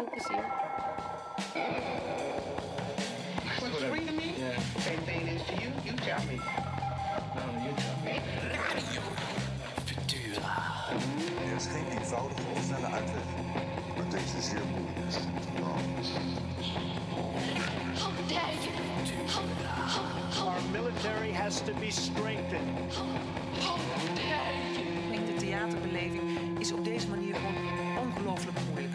Veel plezier. What's free to me? Yeah. Same thing is to you. You tell me. No, you tell me. Er is geen eenvoudige of snelle uitweg. Maar deze is zeer moeilijk. Our military has to be strengthened. Denk de theaterbeleving is op deze manier gewoon ongelooflijk moeilijk.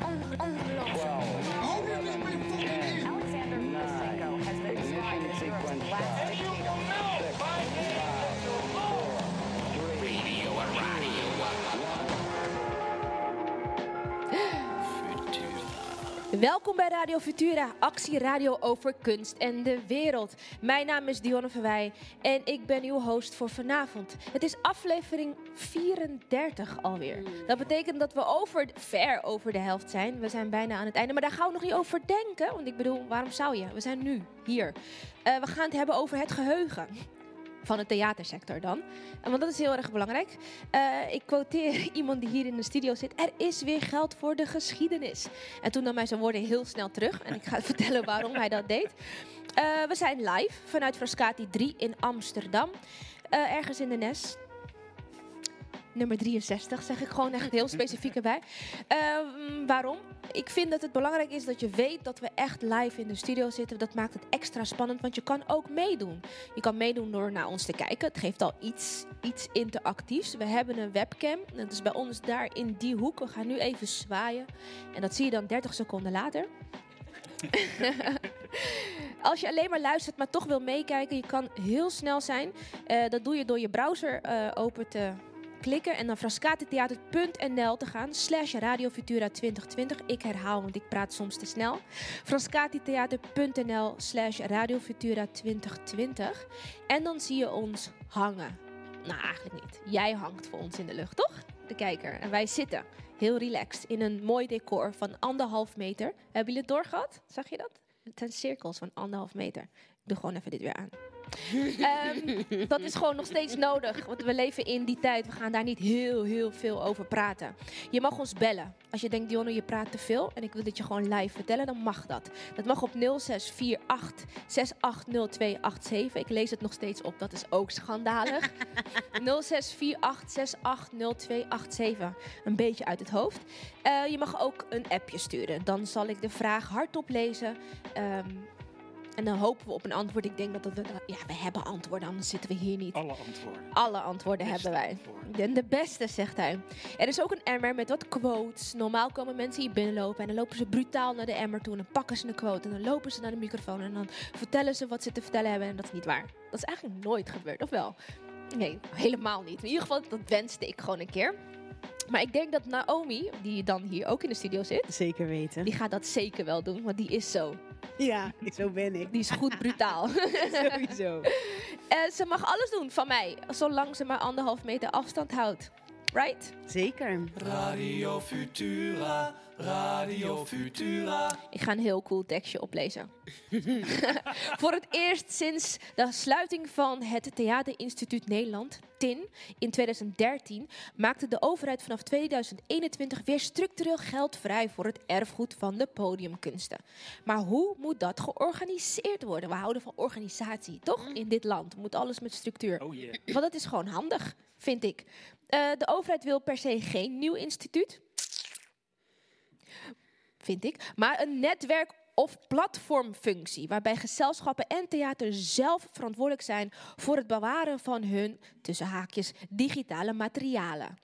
Welkom bij Radio Futura, actie radio over kunst en de wereld. Mijn naam is Dionne Verwij en ik ben uw host voor vanavond. Het is aflevering 34 alweer. Dat betekent dat we over, ver over de helft zijn. We zijn bijna aan het einde, maar daar gaan we nog niet over denken. Want ik bedoel, waarom zou je? We zijn nu hier. Eh, we gaan het hebben over het geheugen van de theatersector dan. Want dat is heel erg belangrijk. Eh, ik quoteer iemand die hier in de studio zit. Er is weer geld voor de geschiedenis. En toen nam hij zijn woorden heel snel terug. En ik ga vertellen waarom hij dat deed. Eh, we zijn live vanuit Frascati 3 in Amsterdam. Eh, ergens in de Nes. Nummer 63 zeg ik gewoon echt heel specifiek erbij. Ehm, waarom? Ik vind dat het belangrijk is dat je weet dat we echt live in de studio zitten. Dat maakt het extra spannend, want je kan ook meedoen. Je kan meedoen door naar ons te kijken. Het geeft al iets, iets interactiefs. We hebben een webcam. Dat is bij ons daar in die hoek. We gaan nu even zwaaien. En dat zie je dan 30 seconden later. Als je alleen maar luistert, maar toch wil meekijken, je kan heel snel zijn. Eh, dat doe je door je browser eh, open te klikken en dan frascatitheater.nl te gaan. Slash Radio Futura 2020. Ik herhaal, want ik praat soms te snel. frascatitheater.nl slash Radio Futura 2020. En dan zie je ons hangen. Nou, eigenlijk niet. Jij hangt voor ons in de lucht, toch? De kijker. En wij zitten heel relaxed in een mooi decor van anderhalf meter. Hebben jullie het doorgehad? Zag je dat? Het zijn cirkels van anderhalf meter. Ik doe gewoon even dit weer aan. Ehm, dat is gewoon nog steeds nodig. Want we leven in die tijd. We gaan daar niet heel, heel veel over praten. Je mag ons bellen. Als je denkt, Dionne, je praat te veel. En ik wil dit je gewoon live vertellen. Dan mag dat. Dat mag op 0648 680287. Ik lees het nog steeds op. Dat is ook schandalig. 0648 680287. Een beetje uit het hoofd. Eh, je mag ook een appje sturen. Dan zal ik de vraag hardop lezen. Ehm, en dan hopen we op een antwoord. Ik denk dat we... Ja, we hebben antwoorden, anders zitten we hier niet. Alle antwoorden. Alle antwoorden hebben wij. antwoorden. En de beste, zegt hij. Er is ook een emmer met wat quotes. Normaal komen mensen hier binnenlopen en dan lopen ze brutaal naar de emmer toe. En dan pakken ze een quote en dan lopen ze naar de microfoon. En dan vertellen ze wat ze te vertellen hebben. En dat is niet waar. Dat is eigenlijk nooit gebeurd, of wel? Nee, helemaal niet. In ieder geval, dat wenste ik gewoon een keer. Maar ik denk dat Naomi, die dan hier ook in de studio zit, Zeker weten. die gaat dat zeker wel doen. Want die is zo. Ja, zo ben ik. Die is goed brutaal. Sowieso. En ze mag alles doen van mij, zolang ze maar anderhalf meter afstand houdt. Right? Zeker. Radio Futura, Radio Futura. Ik ga een heel cool tekstje oplezen. Voor het eerst sinds de sluiting van het Theaterinstituut Nederland, TIN, in 2013, maakte de overheid vanaf 2021 weer structureel geld vrij voor het erfgoed van de podiumkunsten. Maar hoe moet dat georganiseerd worden? We houden van organisatie, toch? In dit land moet alles met structuur. Oh yeah. Want dat is gewoon handig, vind ik. Eh, de overheid wil per se geen nieuw instituut. Vind ik. Maar een netwerk of platformfunctie. Waarbij gezelschappen en theater zelf verantwoordelijk zijn voor het bewaren van hun, tussen haakjes, digitale materialen.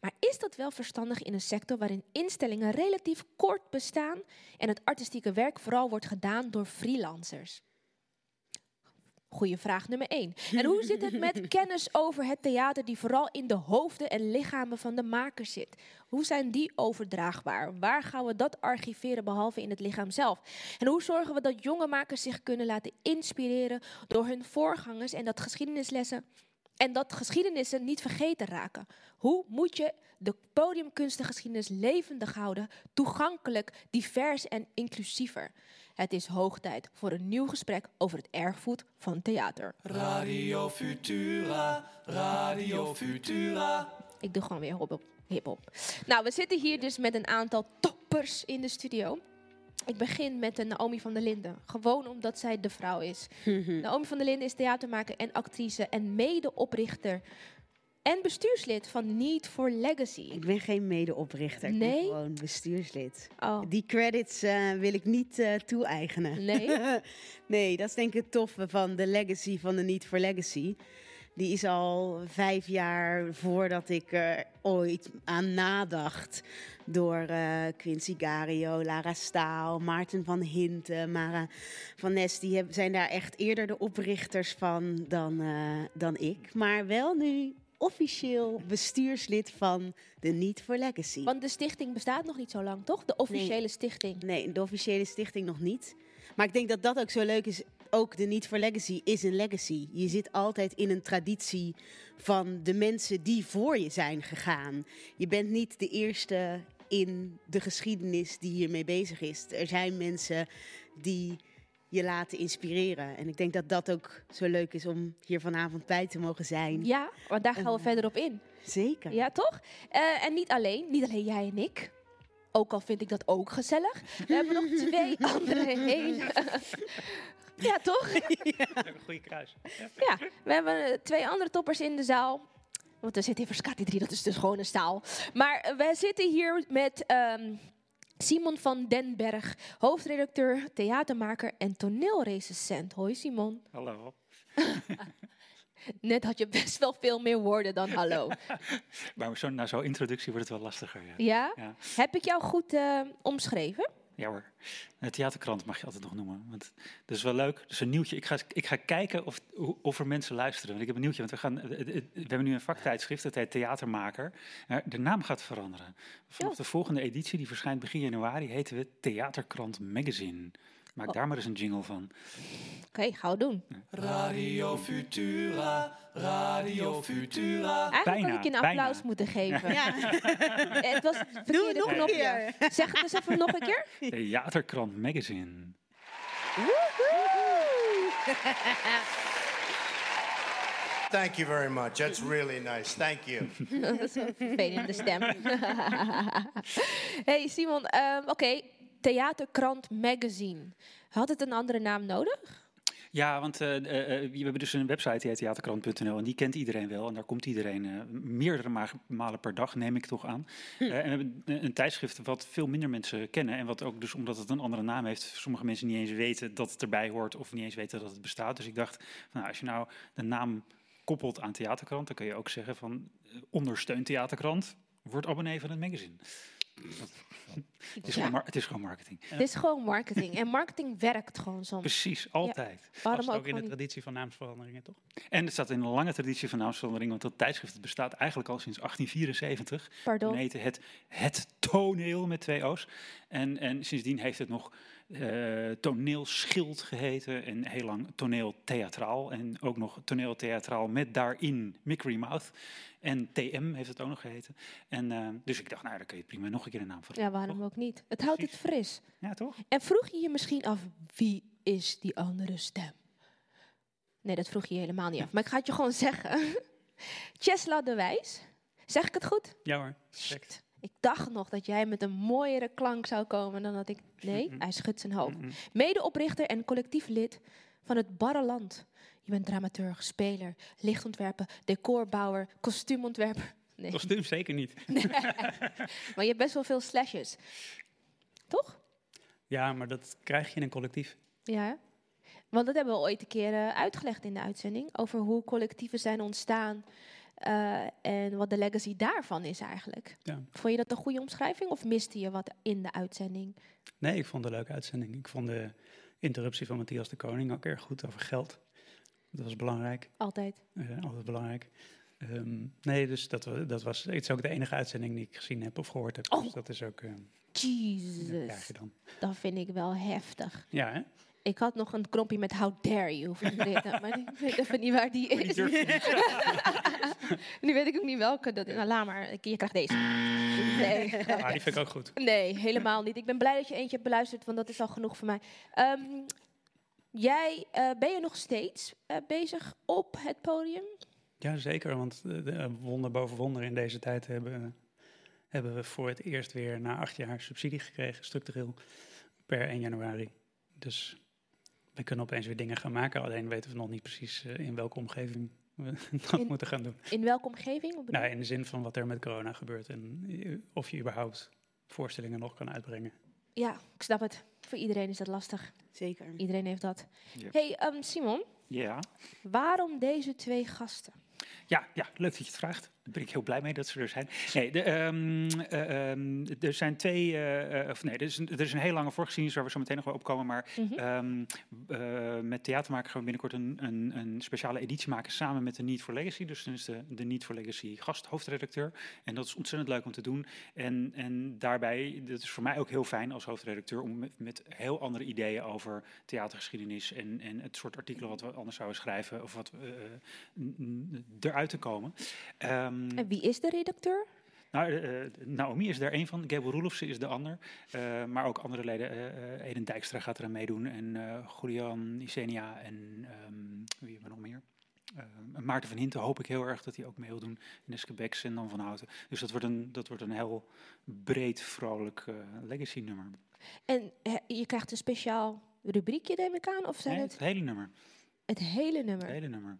Maar is dat wel verstandig in een sector waarin instellingen relatief kort bestaan en het artistieke werk vooral wordt gedaan door freelancers? Goeie vraag nummer 1. En hoe zit het met kennis over het theater die vooral in de hoofden en lichamen van de makers zit? Hoe zijn die overdraagbaar? Waar gaan we dat archiveren behalve in het lichaam zelf? En hoe zorgen we dat jonge makers zich kunnen laten inspireren door hun voorgangers en dat geschiedenislessen en dat geschiedenissen niet vergeten raken? Hoe moet je de podiumkunstengeschiedenis levendig houden, toegankelijk, divers en inclusiever? Het is hoog tijd voor een nieuw gesprek over het erfgoed van theater. Radio Futura, Radio Futura. Ik doe gewoon weer hip-hop. Nou, we zitten hier dus met een aantal toppers in de studio. Ik begin met de Naomi van der Linden. Gewoon omdat zij de vrouw is. Naomi van der Linden is theatermaker en actrice en medeoprichter en bestuurslid van Need for Legacy. Ik ben geen medeoprichter. Ik ben gewoon bestuurslid. Oh, Die credits eh, wil ik niet eh toe-eigenen. nee? nee, dat is denk ik het toffe van de legacy van de Need for Legacy. Die is al vijf jaar voordat ik er ooit aan nadacht. Door eh, Quincy Gario, Lara Staal, Maarten van Hinten, Mara van Nes. Die heb- zijn daar echt eerder de oprichters van dan, dan ik. Maar wel nu officieel bestuurslid van de Need for Legacy. Want de stichting bestaat nog niet zo lang, toch? De officiële stichting. Nee, de officiële stichting nog niet. Maar ik denk dat dat ook zo leuk is. Ook de Niet voor Legacy is een legacy. Je zit altijd in een traditie van de mensen die voor je zijn gegaan. Je bent niet de eerste in de geschiedenis die hiermee bezig is. Er zijn mensen die je laten inspireren. En ik denk dat dat ook zo leuk is om hier vanavond bij te mogen zijn. Ja, want daar gaan we En- verder op in. Zeker. Ja, toch? Eh, en niet alleen, niet alleen jij en ik. Ook al vind ik dat ook gezellig. We hebben nog twee andere hele... ja, toch? Een goede kruis. Ja, we hebben eh, twee andere toppers in de zaal. Want we zitten in Frascati 3, dat is dus gewoon een zaal. Maar eh, wij zitten hier met ehm, Simon van den Berg, hoofdredacteur, theatermaker en toneelrecensent. Hoi Simon. Hallo. Net had je best wel veel meer woorden dan hallo. Maar zo, na zo'n introductie wordt het wel lastiger. Ja, Ja? ja. Heb ik jou goed eh, omschreven? Ja hoor. De theaterkrant mag je altijd nog noemen. Want dat is wel leuk. Dus een nieuwtje. Ik ga, ik ga kijken of, of er mensen luisteren. Want ik heb een nieuwtje. Want we, gaan, eh, eh, we hebben nu een vaktijdschrift. Dat heet Theatermaker. De naam gaat veranderen. Vanaf de volgende editie, die verschijnt begin januari, heten we Theaterkrant Magazine. Maak Oh. daar maar eens een jingle van. Oké, gauw doen. Radio Futura, Radio Futura. Eigenlijk Bijna, had ik je een bijna. applaus moeten geven. Ja. Het was het Doe verkeerde het nog een keer. Zeg het eens even nog een keer. Theaterkrant Magazine. Thank you very much. That's really nice. Thank you. Dat is een vervelende stem. hey Simon, ehm, oké, Theaterkrant Magazine. Had het een andere naam nodig? Ja, want eh, eh, eh, we hebben dus een website, die heet theaterkrant.nl. En die kent iedereen wel. En daar komt iedereen meerdere ma- malen per dag, neem ik toch aan. Eh, en we hebben een, tijdschrift wat veel minder mensen kennen. En wat ook dus, omdat het een andere naam heeft, sommige mensen niet eens weten dat het erbij hoort. Of niet eens weten dat het bestaat. Dus ik dacht, van, nou, als je nou de naam koppelt aan Theaterkrant, dan kun je ook zeggen van ondersteun Theaterkrant. Word abonnee van het magazine. Het is, Ja. gewoon, het is gewoon marketing. Het is gewoon marketing. En marketing werkt gewoon soms. Precies, altijd. Waarom Past ook ook in de traditie van naamsveranderingen, toch? En het staat in een lange traditie van naamsverandering, want dat tijdschrift bestaat eigenlijk al sinds 1874. Pardon. Toen heette het Het Toneel met twee O's. En, en sindsdien heeft het nog eh toneelschild geheten en heel lang toneeltheatraal. En ook nog toneeltheatraal met daarin Mickery Mouth. En TM heeft het ook nog geheten. En, eh, dus ik dacht, nou, daar kun je prima nog een keer een naam voor. Ja, waarom ook niet? Het houdt het fris. Ja, toch? En vroeg je je misschien af, wie is die andere stem? Nee, dat vroeg je je helemaal niet af. Maar ik ga het je gewoon zeggen. Chesla de Wijs. Zeg ik het goed? Ja hoor. Shit. Ik dacht nog dat jij met een mooiere klank zou komen dan dat ik... Nee, hij schudt zijn hoofd. Medeoprichter en collectief lid van het Barre Land. Je bent dramaturg, speler, lichtontwerper, decorbouwer, kostuumontwerper. Nee, Kostuum zeker niet. maar je hebt best wel veel slashes. Toch? Ja, maar dat krijg je in een collectief. Ja, hè? want dat hebben we ooit een keer eh, uitgelegd in de uitzending. Over hoe collectieven zijn ontstaan eh, en wat de legacy daarvan is eigenlijk. Ja. Vond je dat een goede omschrijving of miste je wat in de uitzending? Nee, ik vond het een leuke uitzending. Ik vond de interruptie van Matthias de Koning ook erg goed over geld. Dat was belangrijk. Altijd. Eh, altijd belangrijk. Ehm, nee, dus dat, dat was het is ook de enige uitzending die ik gezien heb of gehoord heb. Oh. Dus dat is ook. dat Jesus, krijg je dan. dat vind ik wel heftig. Ja, hè? Ik had nog een knoppje met How dare you van Britta, maar ik weet even niet waar die is. nu weet ik ook niet welke. Dat, nou, laat maar. Je krijgt deze. Nee. Ah, die vind ik ook goed. Nee, helemaal niet. Ik ben blij dat je eentje hebt beluisterd, want dat is al genoeg voor mij. Ehm, jij, eh, ben je nog steeds eh, bezig op het podium? Ja, zeker. Want eh, de, wonder boven wonder in deze tijd hebben, hebben we voor het eerst weer na acht jaar subsidie gekregen, structureel. per 1 januari. Dus we kunnen opeens weer dingen gaan maken. Alleen weten we nog niet precies in welke omgeving we dat In- moeten gaan doen. In welke omgeving? Nou, in de zin van wat er met corona gebeurt en eh, of je überhaupt voorstellingen nog kan uitbrengen. Ja, ik snap het. Voor iedereen is dat lastig. Zeker. Iedereen heeft dat. Hey, ehm, Simon, Ja. waarom deze twee gasten? Ja, ja, leuk dat je het vraagt. Daar ben ik heel blij mee dat ze er zijn. Nee, de, ehm, eh, ehm, er zijn twee, eh, eh, of nee, er is, een, er is een heel lange voorgeschiedenis waar we zo meteen nog wel opkomen. Maar Mhm. ehm, eh, met Theatermaker gaan we binnenkort een, een, een speciale editie maken samen met de Need for Legacy. Dus dan is de, de Need for Legacy gast, hoofdredacteur. En dat is ontzettend leuk om te doen. En, en daarbij, dat is voor mij ook heel fijn als hoofdredacteur om met, met heel andere ideeën over theatergeschiedenis en, en het soort artikelen wat we anders zouden schrijven of wat eruit te komen. Ehm, En wie is de redacteur? nou, eh, eh, Naomi is daar een van, Gabel Roelofsen is de ander. eh, maar ook andere leden, eh, Eden Dijkstra gaat eraan meedoen. En Julian Isenia en ehm, wie hebben we nog meer? Eh, Maarten van Hinten hoop ik heel erg dat hij ook mee wil doen. Neske Beks en Dan van Houten. Dus dat wordt een, dat wordt een heel breed, vrolijk legacy nummer. En je krijgt een speciaal rubriekje, neem ik aan? Of zijn Nee, het het hele nummer. het hele nummer? Het hele nummer.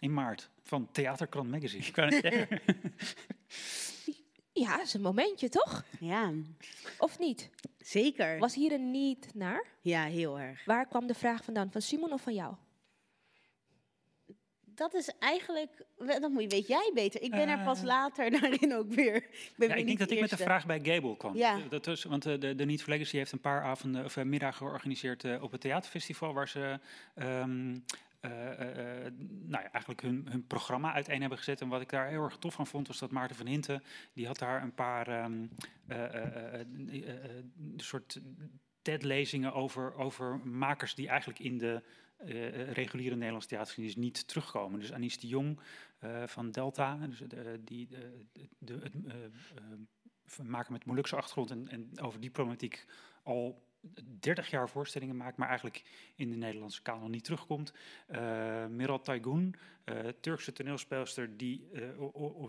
In maart van Theaterkrant Magazine. Ik kan het zeggen. Ja, dat is een momentje, toch? Ja, Of niet? zeker. Was hier een niet naar? Ja, heel erg. Waar kwam de vraag vandaan? Van Simon of van jou? Dat is eigenlijk, dat moet je, weet jij beter. Ik ben er pas Eh. later daarin ook weer. Ik, ben Ja, weer ik denk dat ik met de vraag bij Gable kwam. Ja. Dat was, want eh, de, de Need for Legacy heeft een paar avonden of eh, middagen georganiseerd op het theaterfestival, waar ze ehm, eh, eh, eh, nou ja, eigenlijk hun, hun programma uiteen hebben gezet. En wat ik daar heel erg tof van vond, was dat Maarten van Hinten, die had daar een paar ehm, eh, eh, eh, eh, eh, eh, soort TED-lezingen over, over makers die eigenlijk in de eh, eh, reguliere Nederlandse theatergeschiedenis niet terugkomen. Dus Anis de Jong eh, van Delta, dus, eh, die, eh, de, het, eh, eh, maker met Molukse achtergrond en, en over die problematiek al 30 jaar voorstellingen maakt, maar eigenlijk in de Nederlandse kanon niet terugkomt. Eh Meral Turkse toneelspeelster die eh,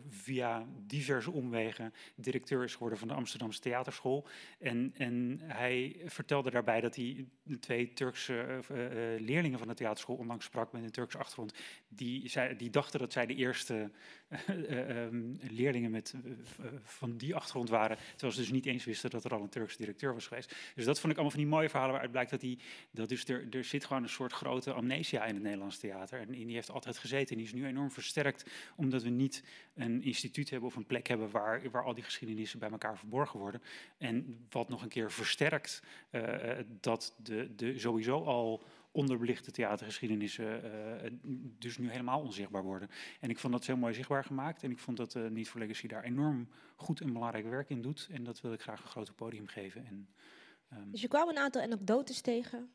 via diverse omwegen directeur is geworden van de Amsterdamse Theaterschool. En, en hij vertelde daarbij dat hij twee Turkse eh, eh, leerlingen van de theaterschool onlangs sprak met een Turkse achtergrond. Die, zei, die dachten dat zij de eerste eh, ehm, leerlingen met, eh, eh, van die achtergrond waren. Terwijl ze dus niet eens wisten dat er al een Turkse directeur was geweest. Dus dat vond ik allemaal van die mooie verhalen waaruit blijkt dat, die, dat dus er, er zit gewoon een soort grote amnesia in het Nederlands theater. En die heeft altijd gezeten. En die is nu enorm versterkt omdat we niet een instituut hebben of een plek hebben waar, waar al die geschiedenissen bij elkaar verborgen worden. En wat nog een keer versterkt eh, eh, dat de, de sowieso al onderbelichte theatergeschiedenissen eh, dus nu helemaal onzichtbaar worden. En ik vond dat heel mooi zichtbaar gemaakt. En ik vond dat eh Niet voor Legacy daar enorm goed en belangrijk werk in doet. En dat wil ik graag een groter podium geven. En, ehm, Dus je kwam een aantal anekdotes tegen.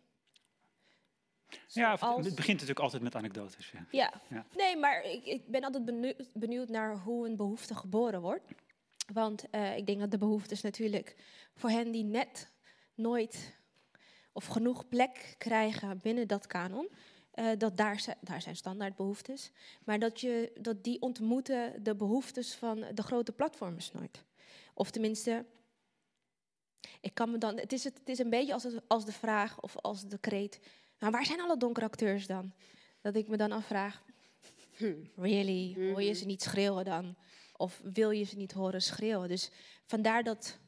Ja, Zoals- het begint natuurlijk altijd met anekdotes. Ja. Ja. Ja. Nee, maar ik, ik ben altijd benieuwd, benieuwd naar hoe een behoefte geboren wordt. Want eh, ik denk dat de behoefte is natuurlijk voor hen die net nooit of genoeg plek krijgen binnen dat kanon. eh, dat daar, zi- daar zijn standaard behoeftes. Maar dat, je, dat die ontmoeten de behoeftes van de grote platforms nooit. Of tenminste, ik kan me dan, het, is, het is een beetje als, het- als de vraag of als de kreet. Nou, waar zijn alle donkere acteurs dan? Dat ik me dan afvraag, really, hoor je ze niet schreeuwen dan? Of wil je ze niet horen schreeuwen? Dus vandaar, dat,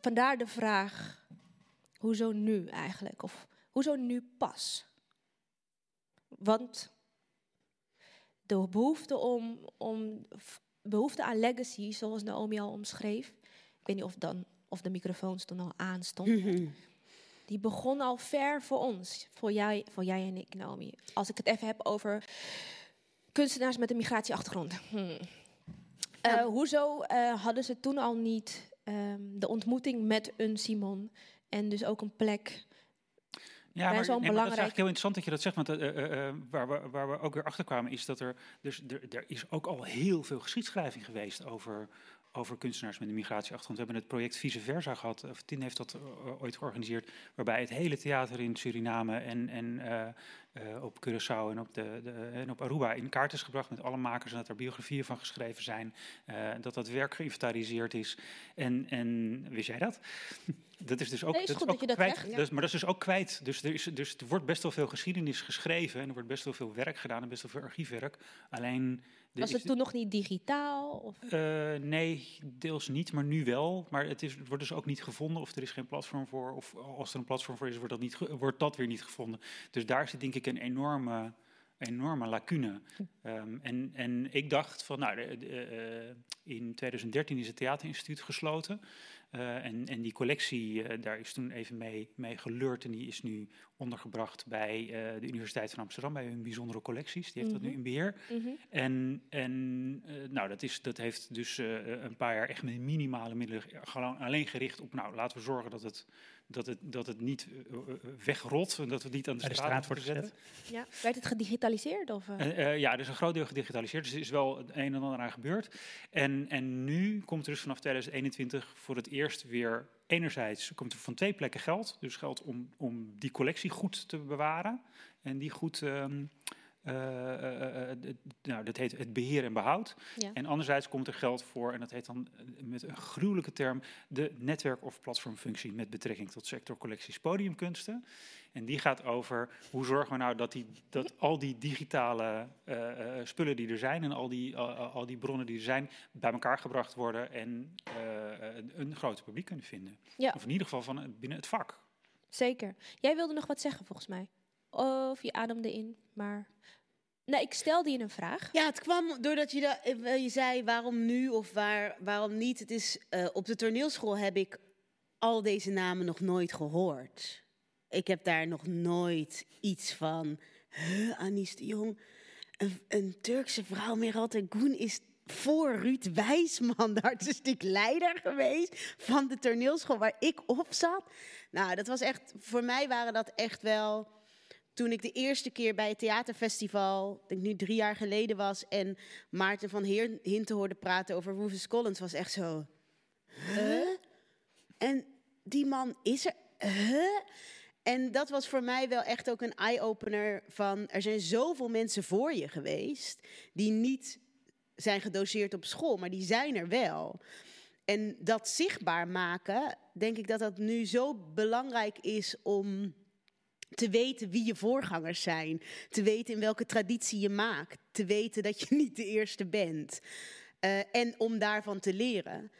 vandaar de vraag, hoezo nu eigenlijk? Of hoezo nu pas? Want de behoefte, om, om, behoefte aan legacy, zoals Naomi al omschreef, ik weet niet of, dan, of de microfoons toen al aanstonden, die begon al ver voor ons, voor jij, voor jij en ik, Naomi. Als ik het even heb over kunstenaars met een migratieachtergrond. Hmm. Eh, hoezo eh, hadden ze toen al niet ehm, de ontmoeting met een Simon en dus ook een plek Ja, maar, nee, maar dat is eigenlijk heel interessant dat je dat zegt. Want eh, waar, we, waar we ook weer achter kwamen is dat er... Dus er, er is ook al heel veel geschiedschrijving geweest over, over kunstenaars met een migratieachtergrond. We hebben het project Vice Versa gehad. Of Tin heeft dat eh, ooit georganiseerd. Waarbij het hele theater in Suriname en, en eh, eh, op Curaçao en op, de, de, en op Aruba in kaart is gebracht met alle makers. En dat er biografieën van geschreven zijn. dat dat werk geïnventariseerd is. En, en wist jij dat? dat is dus ook, Nee, is dat is dat ook je dat kwijt. Dat maar dat is dus ook kwijt. Dus er, is, dus er wordt best wel veel geschiedenis geschreven en er wordt best wel veel werk gedaan en best wel veel archiefwerk. Alleen. Er Was het toen nog niet digitaal? Of? Eh, nee, deels niet, maar nu wel. Maar het, is, het wordt dus ook niet gevonden of er is geen platform voor. Of als er een platform voor is, wordt dat, niet, wordt dat weer niet gevonden. Dus daar zit denk ik een enorme, enorme lacune. Ehm, en, en ik dacht van, nou, de- de, eh, in 2013 is het Theaterinstituut gesloten. Eh, en, en die collectie, eh, daar is toen even mee, mee geleurd. En die is nu ondergebracht bij eh, de Universiteit van Amsterdam, bij hun bijzondere collecties. Die heeft dat nu Mhm. in beheer. Mhm. En, en nou, dat, is, dat heeft dus een paar jaar echt met minimale middelen gewoon alleen gericht op, nou, laten we zorgen dat het, dat het, dat het niet eh, eh, wegrot en dat we het niet aan de straat, straat wordt gezet. Ja. Werd het gedigitaliseerd? Of, eh? Ja, er is een groot deel gedigitaliseerd, dus er is wel het een en ander aan gebeurd. En, en nu komt er dus vanaf 2021 voor het eerst weer, enerzijds komt er van twee plekken geld. Dus geld om, om die collectie goed te bewaren en die goed... ehm, eh, eh, eh, eh, nou, dat heet het beheer en behoud. Ja. En anderzijds komt er geld voor, en dat heet dan eh, met een gruwelijke term, de netwerk- of platformfunctie met betrekking tot sectorcollecties podiumkunsten. En die gaat over hoe zorgen we nou dat, die, dat al die digitale eh, eh, spullen die er zijn en al die, al- die bronnen die er zijn, bij elkaar gebracht worden en eh, een, een groter publiek kunnen vinden. Ja. Of in ieder geval van, binnen het vak. Zeker. Jij wilde nog wat zeggen volgens mij. Of je ademde in, maar... Nee, ik stelde je een vraag. Ja, het kwam doordat je, da- eh, je zei waarom nu of waar, waarom niet. Het is, eh, op de toneelschool heb ik al deze namen nog nooit gehoord. Ik heb daar nog nooit iets van. Huh, Anis de Jong, een, een Turkse vrouw, Meral Tegun is voor Ruud Wijsman de artistiek leider geweest van de toneelschool waar ik op zat. Nou, dat was echt, voor mij waren dat echt wel toen ik de eerste keer bij het theaterfestival, ik denk nu drie jaar geleden was, en Maarten van Heer, Hinten hoorde praten over Rufus Collins, was echt zo. Huh? En die man is er. Huh? En dat was voor mij wel echt ook een eye-opener van er zijn zoveel mensen voor je geweest die niet zijn gedoseerd op school, maar die zijn er wel. En dat zichtbaar maken, denk ik dat dat nu zo belangrijk is om te weten wie je voorgangers zijn. Te weten in welke traditie je maakt. Te weten dat je niet de eerste bent. Eh, en om daarvan te leren.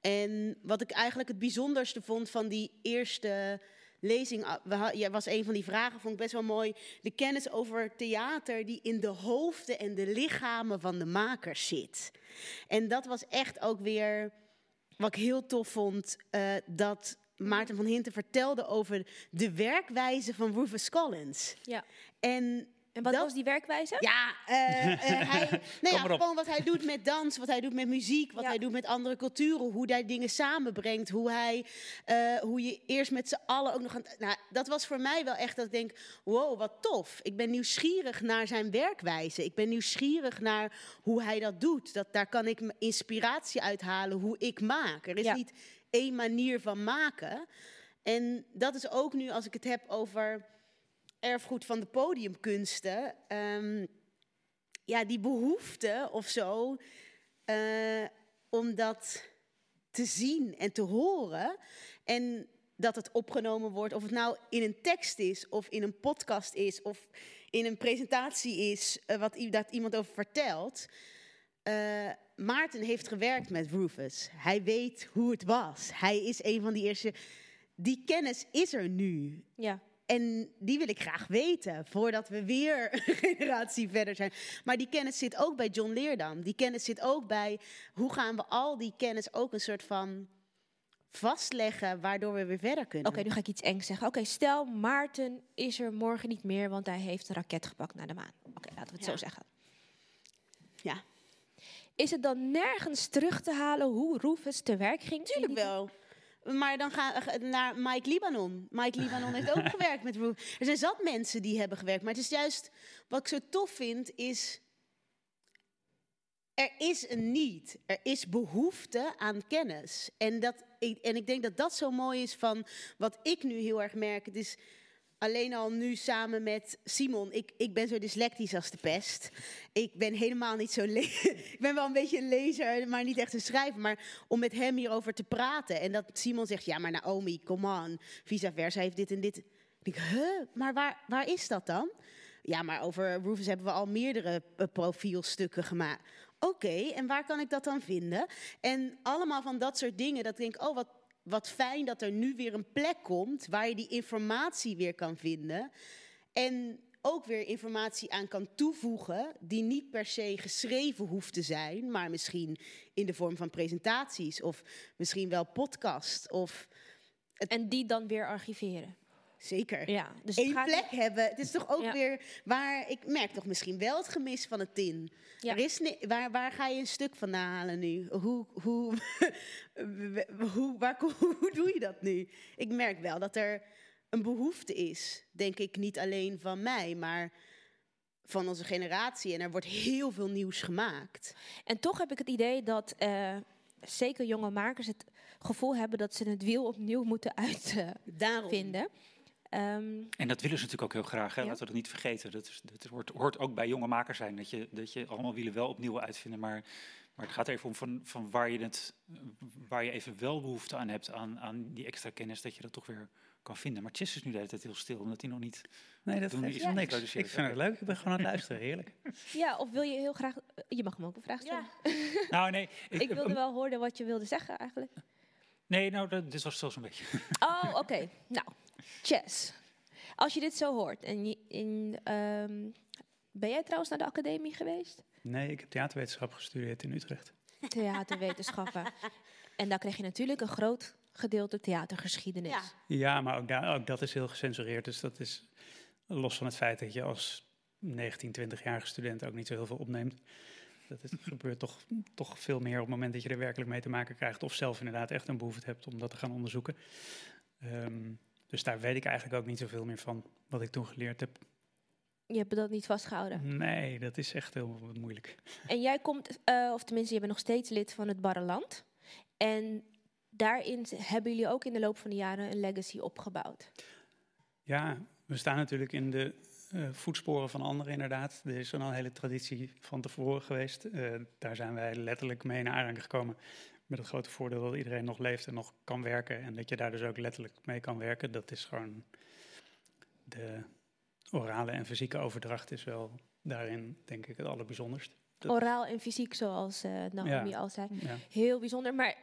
En wat ik eigenlijk het bijzonderste vond van die eerste lezing. ah, was een van die vragen, vond ik best wel mooi. De kennis over theater die in de hoofden en de lichamen van de makers zit. En dat was echt ook weer wat ik heel tof vond. eh, dat Maarten van Hinten vertelde over de werkwijze van Rufus Collins. Ja. En, En wat dat- was die werkwijze? Ja, eh, eh, hij, ja, op. gewoon wat hij doet met dans, wat hij doet met muziek, wat Ja. hij doet met andere culturen, hoe hij dingen samenbrengt, hoe, hij, eh, hoe je eerst met z'n allen ook nog aan... Nou, dat was voor mij wel echt dat ik denk, wow, wat tof. Ik ben nieuwsgierig naar zijn werkwijze. Ik ben nieuwsgierig naar hoe hij dat doet. Dat, daar kan ik inspiratie uithalen hoe ik maak. Er is Ja. niet één manier van maken. En dat is ook nu als ik het heb over erfgoed van de podiumkunsten. ehm, ja, die behoefte of zo. eh, om dat te zien en te horen. En dat het opgenomen wordt. Of het nou in een tekst is, of in een podcast is, of in een presentatie is. eh, wat dat iemand over vertelt. Eh, Maarten heeft gewerkt met Rufus. Hij weet hoe het was. Hij is een van die eerste. Die kennis is er nu. Ja. En die wil ik graag weten, voordat we weer een generatie verder zijn. Maar die kennis zit ook bij John Leerdam. Die kennis zit ook bij hoe gaan we al die kennis ook een soort van vastleggen, waardoor we weer verder kunnen. Oké, nu ga ik iets engs zeggen. Oké, stel Maarten is er morgen niet meer, want hij heeft een raket gepakt naar de maan. Oké, laten we het Ja. zo zeggen. Ja, Is het dan nergens terug te halen hoe Rufus te werk ging? tuurlijk wel. Maar dan gaan we naar Mike Libanon. Mike Libanon heeft ook gewerkt met Rufus. Er zijn zat mensen die hebben gewerkt. Maar het is juist, wat ik zo tof vind, is... Er is een niet. Er is behoefte aan kennis. En, dat, ik- en ik denk dat dat zo mooi is van wat ik nu heel erg merk. Het is alleen al nu samen met Simon. Ik, ik ben zo dyslectisch als de pest. Ik ben helemaal niet zo... ik ben wel een beetje een lezer, maar niet echt een schrijver. Maar om met hem hierover te praten. En dat Simon zegt, ja, maar Naomi, come on. Vice versa heeft dit en dit. Ik huh, maar waar, waar is dat dan? Ja, maar over Rufus hebben we al meerdere eh, profielstukken gemaakt. Oké, en waar kan ik dat dan vinden? En allemaal van dat soort dingen. Dat ik denk, oh, wat, wat fijn dat er nu weer een plek komt waar je die informatie weer kan vinden. En ook weer informatie aan kan toevoegen die niet per se geschreven hoeft te zijn, maar misschien in de vorm van presentaties of misschien wel podcast of En die dan weer archiveren. Zeker. Ja, dus Eén gaat- plek hebben. Het is toch ook Ja. weer waar ik merk toch misschien wel het gemis van het tin. Ja. Er is waar, waar ga je een stuk van halen nu? Hoe, hoe, hoe, waar, hoe doe je dat nu? Ik merk wel dat er een behoefte is, denk ik, niet alleen van mij, maar van onze generatie. En er wordt heel veel nieuws gemaakt. En toch heb ik het idee dat eh, zeker jonge makers het gevoel hebben dat ze het wiel opnieuw moeten uitvinden. Ehm, En dat willen ze natuurlijk ook heel graag, hè? Ja. laten we dat niet vergeten. Dat, is, dat hoort, hoort ook bij jonge makers zijn, dat je, dat je allemaal wielen wel opnieuw uitvinden. Maar, maar het gaat even om van, van waar, je het, waar je even wel behoefte aan hebt, aan, aan die extra kennis, dat je dat toch weer kan vinden. Maar Chess is nu de hele tijd heel stil, omdat hij nog niet... Nee, dat is wel het niks. Ik vind het leuk. Ik ben gewoon aan het luisteren. Heerlijk. ja, of wil je heel graag... Je mag hem ook een vraag stellen. Nou, nee. Ik wilde wel horen wat je wilde zeggen eigenlijk. Nee, nou, dat, dit was zelfs een beetje. Oh, oké. Nou, Chess. Als je dit zo hoort en je in... ehm, ben jij trouwens naar de academie geweest? Nee, ik heb theaterwetenschap gestudeerd in Utrecht. Theaterwetenschappen. en daar kreeg je natuurlijk een groot gedeelte theatergeschiedenis. Ja. Ja, maar ook, daar, ook dat is heel gecensureerd. Dus dat is los van het feit dat je als 19, 20-jarige student ook niet zo heel veel opneemt. Dat is, gebeurt toch, toch veel meer op het moment dat je er werkelijk mee te maken krijgt. Of zelf inderdaad echt een behoefte hebt om dat te gaan onderzoeken. Ehm, dus daar weet ik eigenlijk ook niet zoveel meer van wat ik toen geleerd heb. Je hebt dat niet vastgehouden. Nee, dat is echt heel moeilijk. En jij komt, eh, of tenminste, je bent nog steeds lid van het Barreland. En daarin hebben jullie ook in de loop van de jaren een legacy opgebouwd. Ja, we staan natuurlijk in de eh, voetsporen van anderen inderdaad. Er is al een hele traditie van tevoren geweest. Eh, daar zijn wij letterlijk mee naar aanraking gekomen. Met het grote voordeel dat iedereen nog leeft en nog kan werken. En dat je daar dus ook letterlijk mee kan werken. Dat is gewoon de orale en fysieke overdracht is wel daarin denk ik het allerbijzonderst. Dat- Oraal en fysiek, zoals eh Naomi Ja. al zei. Ja. Heel bijzonder. Maar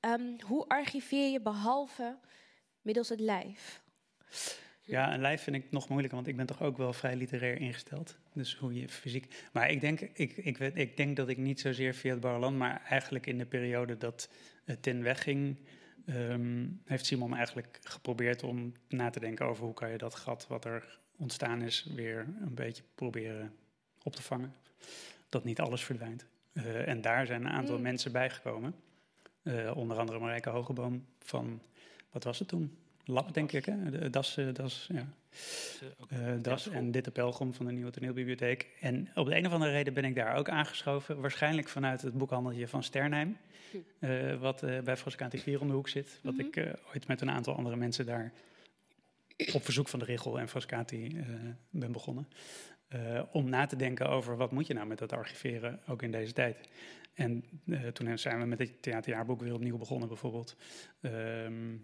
ehm, hoe archiveer je behalve middels het lijf? Ja, een lijf vind ik nog moeilijker, want ik ben toch ook wel vrij literair ingesteld. Dus hoe je fysiek. Maar ik denk, ik, ik, weet, ik denk dat ik niet zozeer via het Barreland, maar eigenlijk in de periode dat het tin wegging, ehm, heeft Simon eigenlijk geprobeerd om na te denken over hoe kan je dat gat wat er ontstaan is weer een beetje proberen op te vangen. Dat niet alles verdwijnt. Eh, en daar zijn een aantal Mm. mensen bijgekomen. Eh, onder andere Marijke Hogeboom van, wat was het toen? Lab, denk ik, hè? De, das, eh, das, ja. Eh, das en Ditte Pelgrom van de Nieuwe Toneelbibliotheek. En op de een of andere reden ben ik daar ook aangeschoven. Waarschijnlijk vanuit het boekhandeltje van Sternheim. eh, wat eh, bij Frascati 4 om de hoek zit. Wat Mhm. ik eh, ooit met een aantal andere mensen daar op verzoek van de Richel en Frascati eh, ben begonnen. Eh, om na te denken over wat moet je nou met dat archiveren, ook in deze tijd. En eh, toen zijn we met het theaterjaarboek weer opnieuw begonnen bijvoorbeeld. Ehm,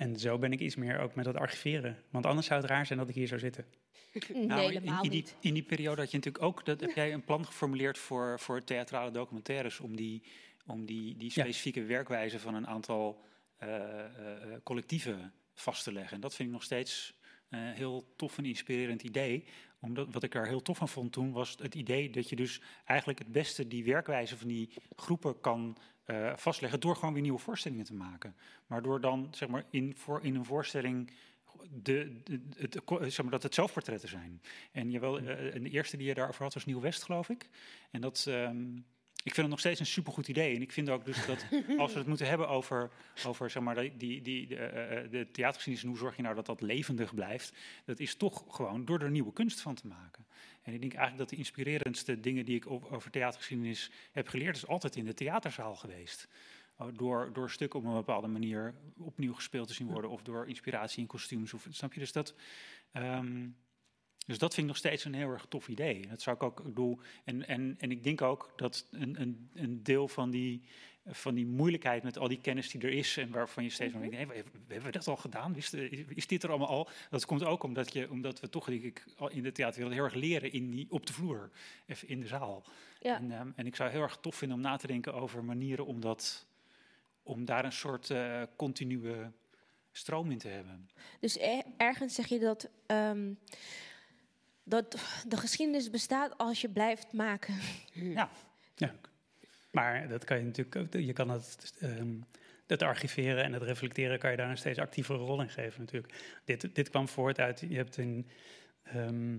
en zo ben ik iets meer ook met het archiveren. Want anders zou het raar zijn dat ik hier zou zitten. Nee, Nou, in, helemaal in, die, niet. in die periode had je natuurlijk ook, dat, heb jij een plan geformuleerd voor, voor theatrale documentaires om die, om die, die Ja. specifieke werkwijze van een aantal eh, eh, eh, collectieven vast te leggen. En dat vind ik nog steeds een heel tof en inspirerend idee. Omdat, wat ik er heel tof van vond toen, was het idee dat je dus eigenlijk het beste die werkwijze van die groepen kan eh, vastleggen door gewoon weer nieuwe voorstellingen te maken. Maar door dan, zeg maar, in, voor, in een voorstelling de, de, het, zeg maar, dat het zelfportretten zijn. En, jawel, en de eerste die je daarover had was Nieuw West, geloof ik. En dat, ehm, ik vind het nog steeds een supergoed idee. En ik vind ook dus dat als we het moeten hebben over, over zeg maar, die, die, de, eh, de theatergeschiedenis... en hoe zorg je nou dat dat levendig blijft... dat is toch gewoon door er nieuwe kunst van te maken. En ik denk eigenlijk dat de inspirerendste dingen die ik over theatergeschiedenis heb geleerd... is altijd in de theaterzaal geweest. oh, door, door stukken op een bepaalde manier opnieuw gespeeld te zien worden. Of door inspiratie in kostuums. Of, snap je? Dus dat, ehm, dus dat vind ik nog steeds een heel erg tof idee. Dat zou ik ook doen. En, en, en ik denk ook dat een, een, een deel van die, van die moeilijkheid met al die kennis die er is. En waarvan je steeds van denkt, hey, hebben we dat al gedaan? Is, is dit er allemaal al? Dat komt ook omdat, je, omdat we toch denk ik, in de theater heel erg leren in die, op de vloer. Even in de zaal. Ja. En, ehm, en ik zou heel erg tof vinden om na te denken over manieren om, dat, om daar een soort eh, continue stroom in te hebben. Dus er- ergens zeg je dat, ehm, dat de geschiedenis bestaat als je blijft maken. Ja. Maar dat kan je natuurlijk je kan het, het archiveren en het reflecteren, kan je daar een steeds actievere rol in geven natuurlijk. Dit, dit kwam voort uit, je hebt in, ehm,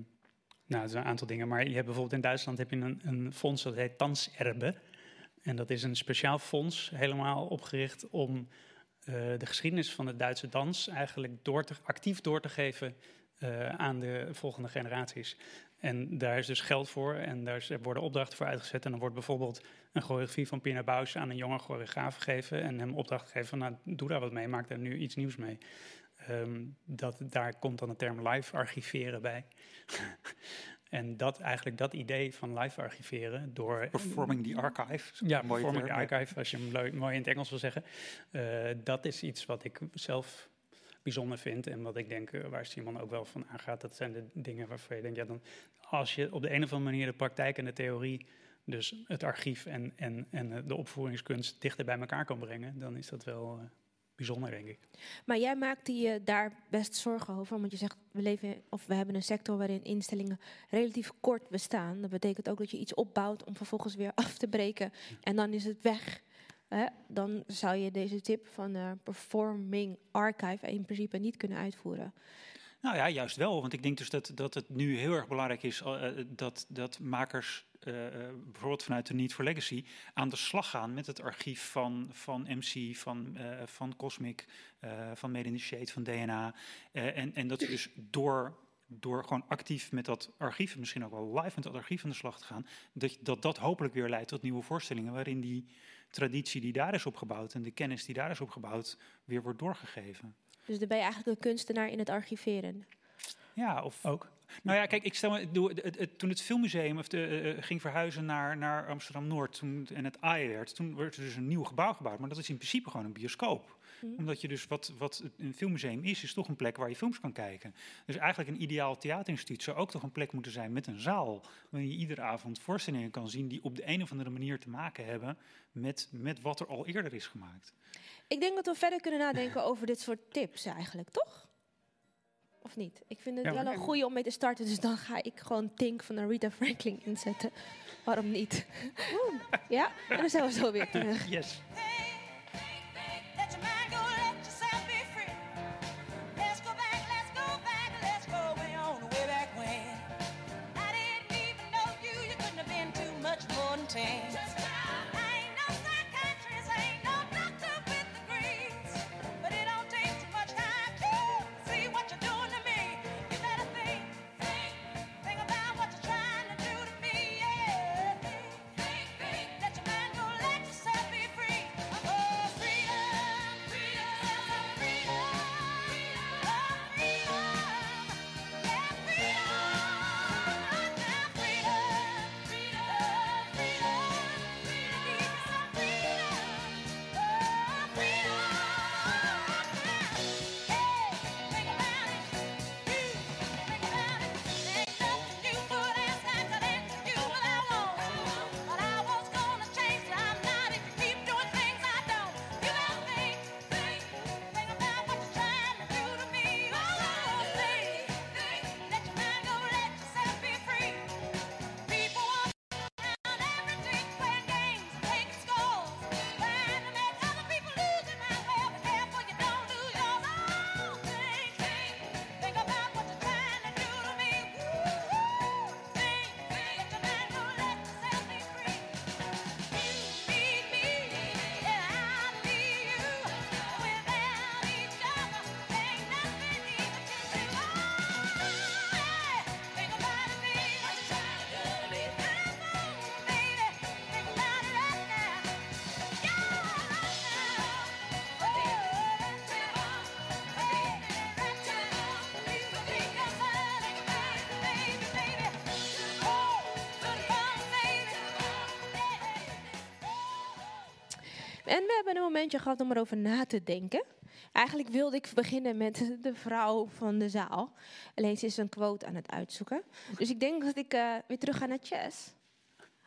nou, een aantal dingen, maar je hebt bijvoorbeeld in Duitsland heb je een, een fonds dat heet Tanzerbe. En dat is een speciaal fonds, helemaal opgericht om eh, de geschiedenis van de Duitse dans eigenlijk door te, actief door te geven eh, aan de volgende generaties. En daar is dus geld voor en daar worden opdrachten voor uitgezet. En dan wordt bijvoorbeeld een choreografie van Pina Bausch aan een jonge choreograaf gegeven. En hem opdracht gegeven van, nou, doe daar wat mee, maak daar nu iets nieuws mee. Ehm, dat, daar komt dan de term live archiveren bij. en dat eigenlijk dat idee van live archiveren door... Performing the archive. Ja, performing ja. archive, als je hem mooi in het Engels wil zeggen. Eh, dat is iets wat ik zelf bijzonder vind en wat ik denk eh, waar Simon ook wel van aangaat. Dat zijn de dingen waarvan je denkt, ja, dan, als je op de een of andere manier de praktijk en de theorie, dus het archief en, en, en eh, de opvoeringskunst dichter bij elkaar kan brengen, dan is dat wel eh, bijzonder, denk ik. Maar jij maakt je daar best zorgen over, want je zegt we leven of we hebben een sector waarin instellingen relatief kort bestaan. Dat betekent ook dat je iets opbouwt om vervolgens weer af te breken en dan is het weg. Dan zou je deze tip van eh, performing archive in principe niet kunnen uitvoeren. Nou ja, juist wel. Want ik denk dus dat, dat het nu heel erg belangrijk is eh, eh, dat, dat makers, eh, bijvoorbeeld vanuit de Need for Legacy, aan de slag gaan met het archief van, van MC, van, van Cosmic, van Made in the Shade, van DNA. En, en dat ze dus door, door gewoon actief met dat archief, misschien ook wel live met dat archief aan de slag te gaan, dat dat, dat hopelijk weer leidt tot nieuwe voorstellingen waarin die traditie die daar is opgebouwd en de kennis die daar is opgebouwd weer wordt doorgegeven. Dus dan ben je eigenlijk een kunstenaar in het archiveren. Ja, of ook. Nou ja, kijk, ik stel me, toen het filmmuseum of de, eh, eh, ging verhuizen naar, naar Amsterdam Noord toen, en het AI werd, toen werd er dus een nieuw gebouw gebouwd. Maar dat is in principe gewoon een bioscoop. Mhm. Omdat je dus wat, wat een filmmuseum is, is toch een plek waar je films kan kijken. Dus eigenlijk een ideaal theaterinstituut zou ook toch een plek moeten zijn met een zaal. Waarin je iedere avond voorstellingen kan zien die op de een of andere manier te maken hebben met, met wat er al eerder is gemaakt. Ik denk dat we verder kunnen nadenken over dit soort tips eigenlijk, toch? Of niet? Ik vind het Ja, wel een goede om mee te starten, dus dan ga ik gewoon Tink van Rita Franklin inzetten. Waarom niet? Oeh, ja, en dan zijn we zo weer terug. Yes. En we hebben een momentje gehad om erover na te denken. Eigenlijk wilde ik beginnen met de vrouw van de zaal. Alleen ze is een quote aan het uitzoeken. Dus ik denk dat ik eh, weer terug ga naar Chess.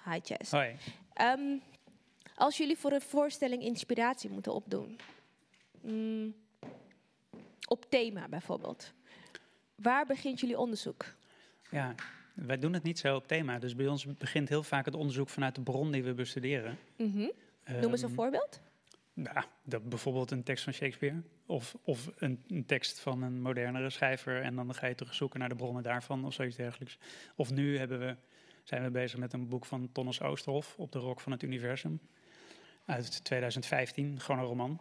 Hi Chess. Hoi. Ehm, als jullie voor een voorstelling inspiratie moeten opdoen. mm, op thema bijvoorbeeld. Waar begint jullie onderzoek? Ja, wij doen het niet zo op thema. Dus bij ons begint heel vaak het onderzoek vanuit de bron die we bestuderen. Mhm. Noem eens een Ehm, voorbeeld. Ja, dat bijvoorbeeld een tekst van Shakespeare. Of, of een, een tekst van een modernere schrijver. En dan ga je terugzoeken naar de bronnen daarvan of zoiets dergelijks. Of nu hebben we, zijn we bezig met een boek van Thomas Oosterhoff op de rok van het universum. Uit 2015, gewoon een roman.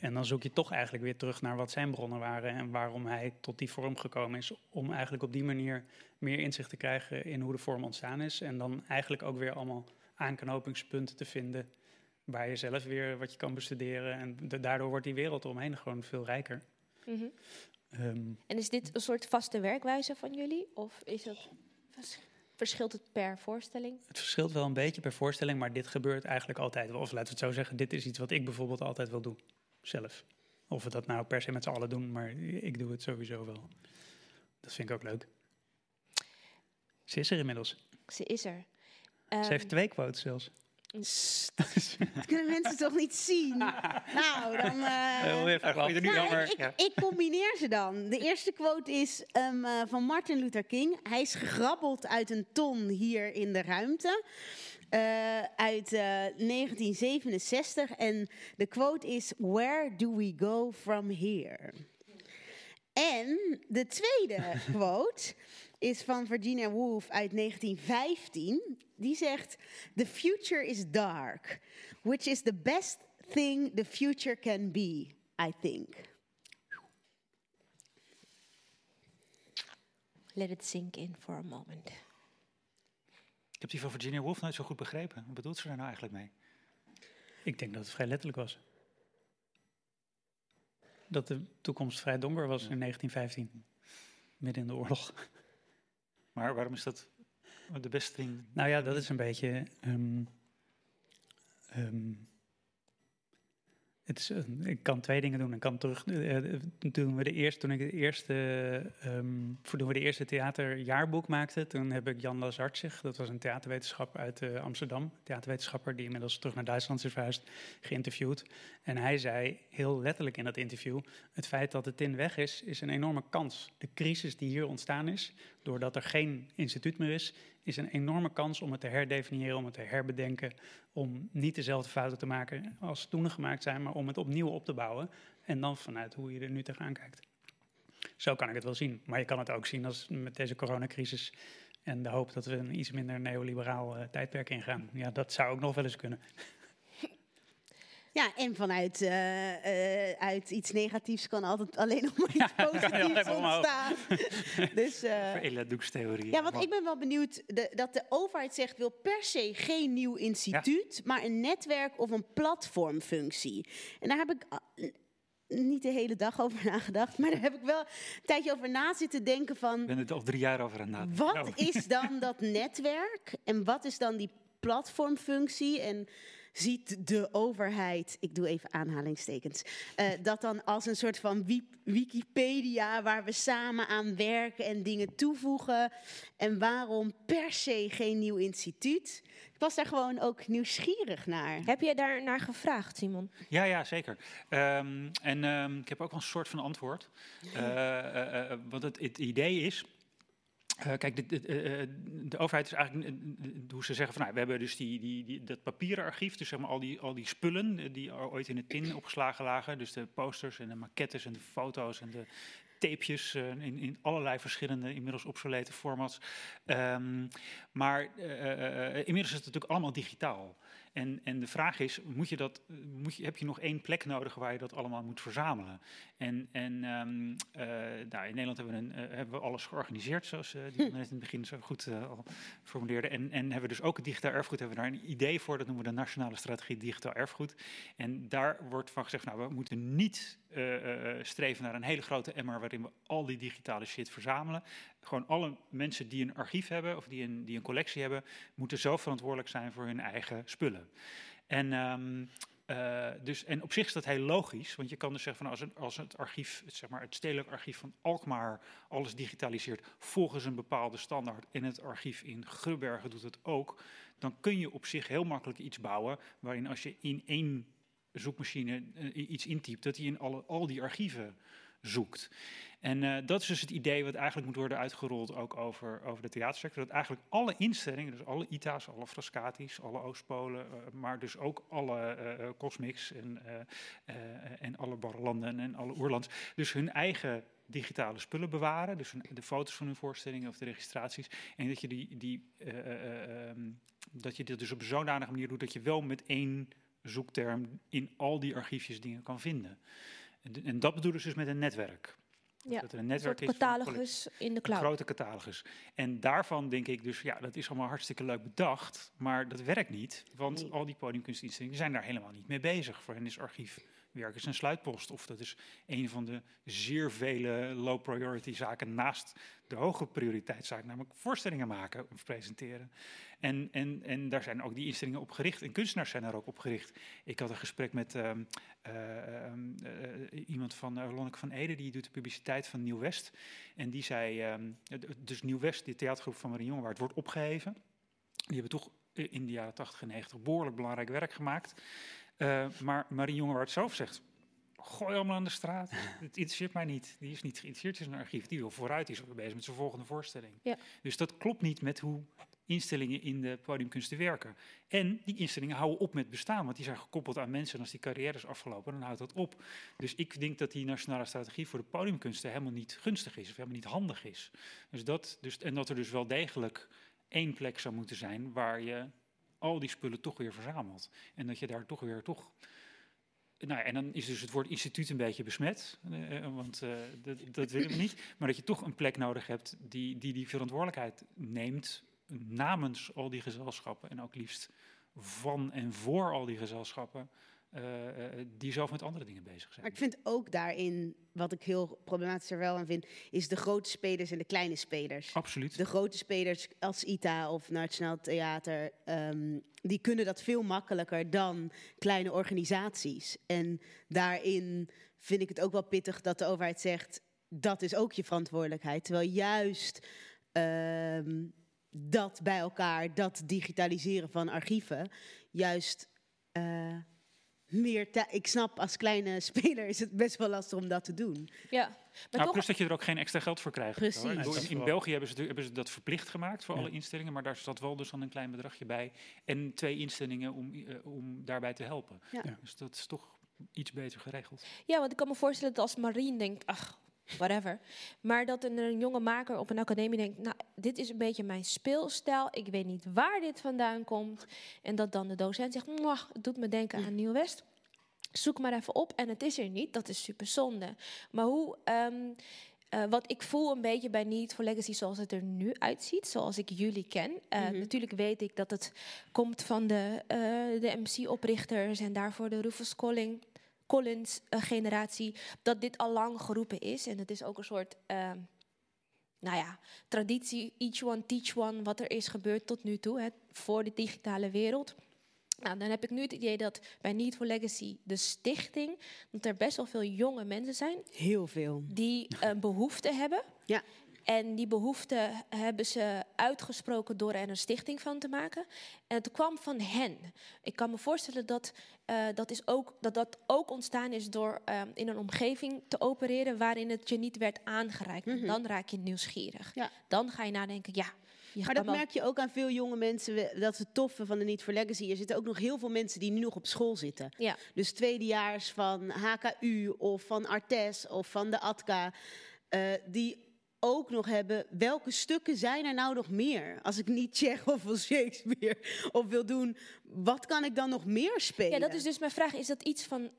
En dan zoek je toch eigenlijk weer terug naar wat zijn bronnen waren en waarom hij tot die vorm gekomen is. Om eigenlijk op die manier meer inzicht te krijgen in hoe de vorm ontstaan is. En dan eigenlijk ook weer allemaal aanknopingspunten te vinden waar je zelf weer wat je kan bestuderen. En da- daardoor wordt die wereld omheen gewoon veel rijker. Mhm. Ehm, En is dit een soort vaste werkwijze van jullie? Of is verschilt het per voorstelling? het verschilt wel een beetje per voorstelling, maar dit gebeurt eigenlijk altijd wel. Of laten we het zo zeggen, dit is iets wat ik bijvoorbeeld altijd wil doen, zelf. Of we dat nou per se met z'n allen doen, maar ik doe het sowieso wel. Dat vind ik ook leuk. Ze is er inmiddels. Ze is er. Ze Ehm, heeft twee quotes zelfs. Dat kunnen mensen toch niet zien? nou, dan... even nu nou, jammer. ik, ik, combineer ze dan. De eerste quote is ehm, eh, van Martin Luther King. Hij is gegrabbeld uit een ton hier in de ruimte. eh, uit eh, 1967. En de quote is: Where do we go from here? En de tweede quote is van Virginia Woolf uit 1915. Die zegt: The future is dark, which is the best thing the future can be, I think. Let it sink in for a moment. Ik heb die van Virginia Woolf nooit zo goed begrepen. Wat bedoelt ze daar nou eigenlijk mee? Ik denk dat het vrij letterlijk was. Dat de toekomst vrij donker was in 1915. Midden in de oorlog. Maar waarom is dat de beste ding? Nou ja, dat is een beetje. ehm, ehm, het is, ik kan twee dingen doen. Ik kan terug. eh, eh, toen, we de eerste, toen ik de eerste, ehm, toen we de eerste theaterjaarboek maakten, toen heb ik Jan Lazartsig, dat was een theaterwetenschapper uit eh, Amsterdam, theaterwetenschapper die inmiddels terug naar Duitsland is verhuisd, geïnterviewd. En hij zei heel letterlijk in dat interview: het feit dat de tin weg is, is een enorme kans. De crisis die hier ontstaan is, doordat er geen instituut meer is, is een enorme kans om het te herdefiniëren, om het te herbedenken, om niet dezelfde fouten te maken als toen gemaakt zijn, maar om het opnieuw op te bouwen en dan vanuit hoe je er nu tegenaan kijkt. Zo kan ik het wel zien, maar je kan het ook zien als met deze coronacrisis en de hoop dat we een iets minder neoliberaal eh, tijdperk ingaan. Ja, dat zou ook nog wel eens kunnen. Ja, en vanuit eh, eh, uit iets negatiefs kan altijd alleen nog maar iets positiefs ontstaan. dus, eh, Ella-doekstheorie. ja, want ik ben wel benieuwd de, dat de overheid zegt wil per se geen nieuw instituut, maar een netwerk of een platformfunctie. En daar heb ik ah, niet de hele dag over nagedacht, maar daar heb ik wel een tijdje over na zitten denken van Ik ben het al drie jaar over aan nadenken. wat Nou, is dan dat netwerk en wat is dan die platformfunctie? En ziet de overheid, ik doe even aanhalingstekens, eh, dat dan als een soort van wi- Wikipedia waar we samen aan werken en dingen toevoegen? En waarom per se geen nieuw instituut? Ik was daar gewoon ook nieuwsgierig naar. Heb je daar naar gevraagd, Simon? Ja, ja, zeker. Ehm, en ehm, ik heb ook wel een soort van antwoord. Eh, eh, eh, want het, het idee is. Eh, kijk, de, de, eh, eh, de overheid is eigenlijk, hoe ze zeggen van, nou, we hebben dus die, die, dat papieren archief, dus zeg maar al die, al die spullen die ooit in het tin opgeslagen lagen, dus de posters en de maquettes en de foto's en de tapejes in, in allerlei verschillende, inmiddels obsolete formats. Ehm, maar inmiddels is het natuurlijk allemaal digitaal. En, en de vraag is, moet je dat, moet je, heb je nog één plek nodig waar je dat allemaal moet verzamelen? En, en ehm, eh, nou, in Nederland hebben we, een, eh, hebben we alles georganiseerd, zoals eh die net in het begin zo goed al formuleerde. En, en hebben we dus ook het digitaal erfgoed, hebben we daar een idee voor, dat noemen we de Nationale Strategie Digitaal Erfgoed. En daar wordt van gezegd, nou, we moeten niet streven naar een hele grote emmer waarin we al die digitale shit verzamelen. Gewoon alle mensen die een archief hebben of die een, die een collectie hebben, moeten zo verantwoordelijk zijn voor hun eigen spullen. En ehm, Eh, dus, en op zich is dat heel logisch, want je kan dus zeggen van als, als het archief, het, zeg maar, het stedelijk archief van Alkmaar alles digitaliseert volgens een bepaalde standaard en het archief in Grubbergen doet het ook, dan kun je op zich heel makkelijk iets bouwen waarin als je in één zoekmachine eh, iets intypt, dat hij in alle, al die archieven zoekt. En eh, dat is dus het idee wat eigenlijk moet worden uitgerold ook over, over de theatersector. Dat eigenlijk alle instellingen, dus alle ITA's, alle Frascati's, alle Oostpolen, eh, maar dus ook alle Cosmics en, en alle Barlanden en alle Oerlands, dus hun eigen digitale spullen bewaren. Dus de foto's van hun voorstellingen of de registraties. En dat je, die, die, eh, eh, eh, ehm, dat je dit dus op zodanige manier doet dat je wel met één zoekterm in al die archiefjes dingen kan vinden. En, en dat bedoelen ze dus met een netwerk. Ja, dat er een een netwerk is van catalogus in de een cloud. grote catalogus. En daarvan denk ik dus, ja, dat is allemaal hartstikke leuk bedacht, maar dat werkt niet. Want al die podiumkunstinstellingen zijn daar helemaal niet mee bezig. Voor hen is archiefwerk is een sluitpost. Of dat is een van de zeer vele low priority zaken naast de hoge prioriteitszaak, namelijk voorstellingen maken of presenteren. En, en, en daar zijn ook die instellingen op gericht. En kunstenaars zijn daar ook op gericht. Ik had een gesprek met ehm, eh, ehm, eh, iemand van uh, Lonneke van Ede, die doet de publiciteit van Nieuw West. En die zei, ehm, eh, dus Nieuw West, die theatergroep van Marie Jongewaard, wordt opgeheven. Die hebben toch eh, in de jaren 80 en 90 behoorlijk belangrijk werk gemaakt. Eh, maar Marie Jongewaard zelf zegt, gooi allemaal aan de straat. Het interesseert mij niet. Die is niet geïnteresseerd in een archief. Die wil vooruit, die is bezig met zijn volgende voorstelling. Ja. Dus dat klopt niet met hoe instellingen in de podiumkunsten werken. En die instellingen houden op met bestaan, want die zijn gekoppeld aan mensen. En als die carrière is afgelopen, dan houdt dat op. Dus ik denk dat die nationale strategie voor de podiumkunsten helemaal niet gunstig is, of helemaal niet handig is. Dus dat, dus, en dat er dus wel degelijk één plek zou moeten zijn waar je al die spullen toch weer verzamelt. En dat je daar toch weer toch nou, en dan is dus het woord instituut een beetje besmet, eh, eh, want eh, dat, dat we niet. Maar dat je toch een plek nodig hebt die die, die verantwoordelijkheid neemt namens al die gezelschappen. En ook liefst van en voor al die gezelschappen eh, eh, die zelf met andere dingen bezig zijn. Maar ik vind ook daarin, wat ik heel problematisch er wel aan vind, is de grote spelers en de kleine spelers. Absoluut. De grote spelers als ITA of Nationaal Theater, ehm, die kunnen dat veel makkelijker dan kleine organisaties. En daarin vind ik het ook wel pittig dat de overheid zegt, dat is ook je verantwoordelijkheid. Terwijl juist ehm, dat bij elkaar, dat digitaliseren van archieven, juist eh, meer. ti- Ik snap als kleine speler is het best wel lastig om dat te doen. Ja, maar Nou, toch, plus dat je er ook geen extra geld voor krijgt. Precies. hoor. In, België hebben ze, hebben ze dat verplicht gemaakt voor Ja. alle instellingen, maar daar zat wel dus dan een klein bedragje bij. En twee instellingen om, eh, om daarbij te helpen. Ja. Ja. Dus dat is toch iets beter geregeld. ja, want ik kan me voorstellen dat als Marien denkt, ach, whatever. Maar dat een, een jonge maker op een academie denkt, nou, dit is een beetje mijn speelstijl. Ik weet niet waar dit vandaan komt. En dat dan de docent zegt, "Mwah, het doet me denken aan Nieuw West. Zoek maar even op en het is er niet. Dat is super zonde. Maar hoe... ehm, eh, wat ik voel een beetje bij Need for Legacy zoals het er nu uitziet, zoals ik jullie ken. Eh, Mhm. Natuurlijk weet ik dat het komt van de, eh, de MC-oprichters en daarvoor de Rufus Colling, Collins eh, generatie, dat dit al lang geroepen is. En het is ook een soort, ehm, nou ja, traditie, each one teach one, wat er is gebeurd tot nu toe, hè, voor de digitale wereld. Nou, dan heb ik nu het idee dat bij Need for Legacy, de stichting, dat er best wel veel jonge mensen zijn Heel veel. die een behoefte hebben. Ja. En die behoefte hebben ze uitgesproken door er een stichting van te maken. En het kwam van hen. Ik kan me voorstellen dat eh, dat, is ook, dat dat ook ontstaan is door eh, in een omgeving te opereren waarin het je niet werd aangereikt. Mhm. Dan raak je nieuwsgierig. Ja. Dan ga je nadenken, ja. Je Maar dat merk je ook aan veel jonge mensen. Dat is het toffe van de Niet for Legacy. Er zitten ook nog heel veel mensen die nu nog op school zitten. Ja. Dus tweedejaars van HKU of van Artes of van de ATKA. eh, die ook nog hebben, welke stukken zijn er nou nog meer? Als ik niet Tsjechov of Shakespeare of wil doen, wat kan ik dan nog meer spelen? Ja, dat is dus mijn vraag. Is dat iets van,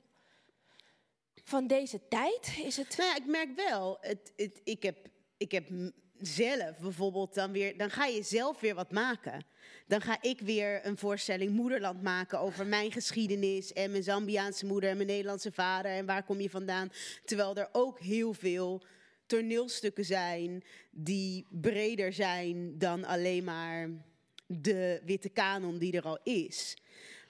van deze tijd? Is het... Nou ja, ik merk wel, het, het, ik, heb, ik heb zelf bijvoorbeeld dan weer, dan ga je zelf weer wat maken. Dan ga ik weer een voorstelling Moederland maken over mijn geschiedenis en mijn Zambiaanse moeder en mijn Nederlandse vader en waar kom je vandaan. Terwijl er ook heel veel toneelstukken zijn die breder zijn dan alleen maar de witte kanon die er al is.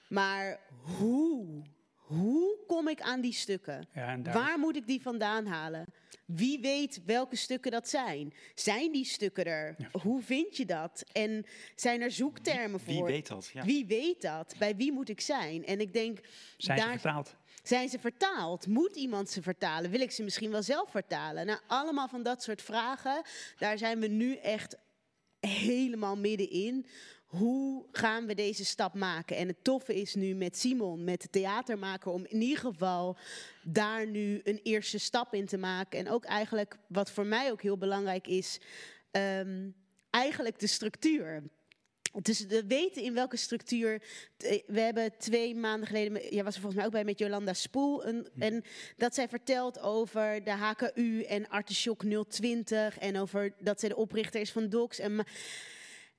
Maar hoe hoe kom ik aan die stukken? Ja, en daar- Waar moet ik die vandaan halen? Wie weet welke stukken dat zijn? Zijn die stukken er? Hoe vind je dat? En zijn er zoektermen Wie voor? weet dat? Ja. Wie weet dat? Bij wie moet ik zijn? En ik denk, Zijn ze daar vertaald? Zijn ze vertaald? Moet iemand ze vertalen? Wil ik ze misschien wel zelf vertalen? Nou, allemaal van dat soort vragen. Daar zijn we nu echt helemaal middenin. Hoe gaan we deze stap maken? En het toffe is nu met Simon, met de theatermaker, om in ieder geval daar nu een eerste stap in te maken. En ook eigenlijk, wat voor mij ook heel belangrijk is, ehm, eigenlijk de structuur. Dus we weten in welke structuur. t- We hebben twee maanden geleden. Jij was er volgens mij ook bij met Jolanda Spoel. Een, en dat zij vertelt over de HKU en Artichok 020. En over dat zij de oprichter is van Docs. En,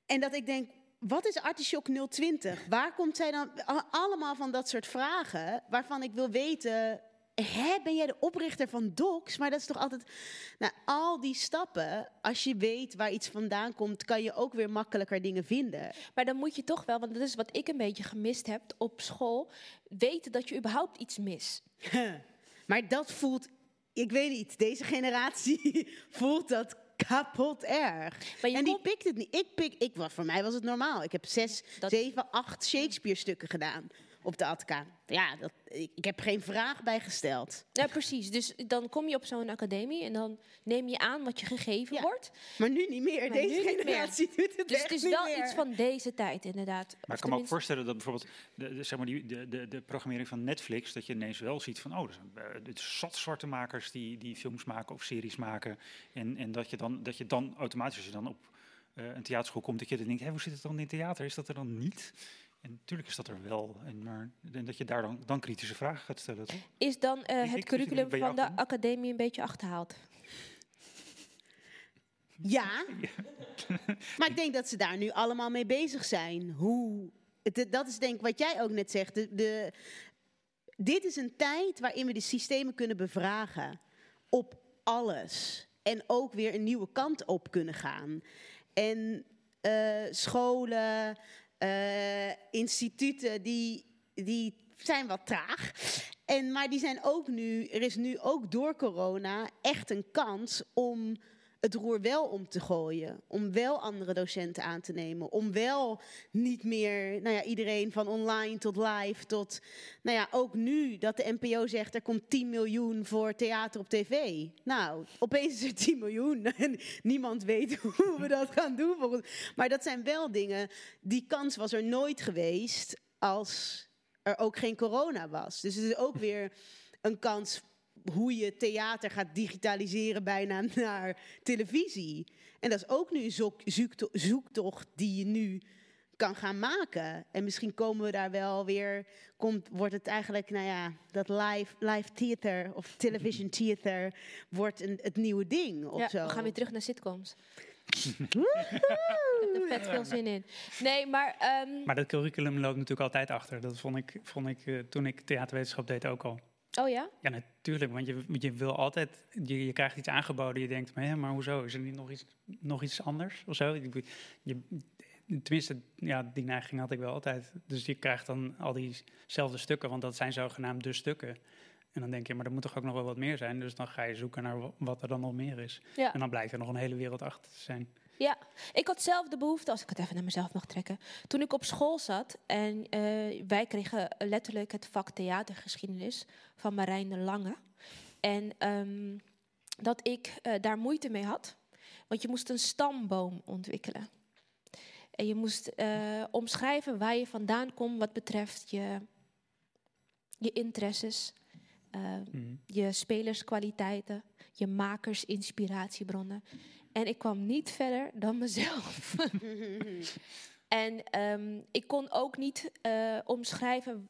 en dat ik denk. Wat is Artichok 020? Waar komt zij dan? Allemaal van dat soort vragen. Waarvan ik wil weten. Hè, ben jij de oprichter van Docs? Maar dat is toch altijd. Nou, al die stappen. Als je weet waar iets vandaan komt, kan je ook weer makkelijker dingen vinden. Maar dan moet je toch wel, want dat is wat ik een beetje gemist heb op school, weten dat je überhaupt iets mis. Maar dat voelt, ik weet niet, deze generatie voelt dat kapot erg. En die pikt het niet. Ik pik, ik, voor mij was het normaal. Ik heb zes, Dat- zeven, acht Shakespeare-stukken gedaan op de Atka. Ja, dat, ik, heb geen vraag bij gesteld. Ja, precies. Dus dan kom je op zo'n academie en dan neem je aan wat je gegeven Ja. wordt. Maar nu niet meer. Maar deze nu niet meer. generatie doet het Dus echt het is wel meer. iets van deze tijd, inderdaad. Maar Of ik kan me ook voorstellen dat bijvoorbeeld de, de, zeg maar die, de, de, de programmering van Netflix, dat je ineens wel ziet van, oh, er zijn is zat zwarte makers die, die films maken of series maken. En, en dat, je dan, dat je dan automatisch, als je dan op eh, een theaterschool komt, dat je dan denkt, hé, hoe zit het dan in theater? Is dat er dan niet? En natuurlijk is dat er wel. En, maar en dat je daar dan, dan kritische vragen gaat stellen, toch? Is dan eh, het ik- curriculum van de academie een beetje achterhaald? Ja. maar ik denk dat ze daar nu allemaal mee bezig zijn. Hoe. Dat is denk ik wat jij ook net zegt. De, de, dit is een tijd waarin we de systemen kunnen bevragen. Op alles. En ook weer een nieuwe kant op kunnen gaan. En eh, scholen, instituten, die, die zijn wat traag. En, maar die zijn ook nu, er is nu ook door corona echt een kans om het roer wel om te gooien. Om wel andere docenten aan te nemen. Om wel niet meer, nou ja, iedereen van online tot live tot, nou ja, ook nu dat de NPO zegt er komt 10 miljoen voor theater op tv. Nou, opeens is er 10 miljoen en niemand weet hoe we dat gaan doen. volgens- Maar dat zijn wel dingen, die kans was er nooit geweest als er ook geen corona was. Dus het is ook weer een kans hoe je theater gaat digitaliseren bijna naar televisie. En dat is ook nu een zoek- zoekto- zoektocht die je nu kan gaan maken. En misschien komen we daar wel weer, komt, wordt het eigenlijk, nou ja, dat live, live theater of television theater wordt een, het nieuwe ding of Ja, zo. we gaan weer terug naar sitcoms. Ik heb er vet veel zin in. Nee, maar ehm, Maar dat curriculum loopt natuurlijk altijd achter. Dat vond ik, vond ik eh, toen ik theaterwetenschap deed ook al. Oh ja? Ja, natuurlijk, want je, je wil altijd, je, je krijgt iets aangeboden, je denkt, maar, ja, maar hoezo, is er niet nog iets, nog iets anders of zo? Je, tenminste, ja, die neiging had ik wel altijd. Dus je krijgt dan al diezelfde stukken, want dat zijn zogenaamd de stukken. En dan denk je, maar er moet toch ook nog wel wat meer zijn? Dus dan ga je zoeken naar wa- wat er dan nog meer is. Ja. En dan blijkt er nog een hele wereld achter te zijn. Ja, ik had zelf de behoefte, als ik het even naar mezelf mag trekken. Toen ik op school zat en eh, wij kregen letterlijk het vak theatergeschiedenis van Marijn de Lange. En ehm, dat ik eh, daar moeite mee had, want je moest een stamboom ontwikkelen. En je moest eh, omschrijven waar je vandaan komt wat betreft je, je interesses, Mhm. je spelerskwaliteiten, je makers, inspiratiebronnen. En ik kwam niet verder dan mezelf. en ehm, ik kon ook niet eh, omschrijven.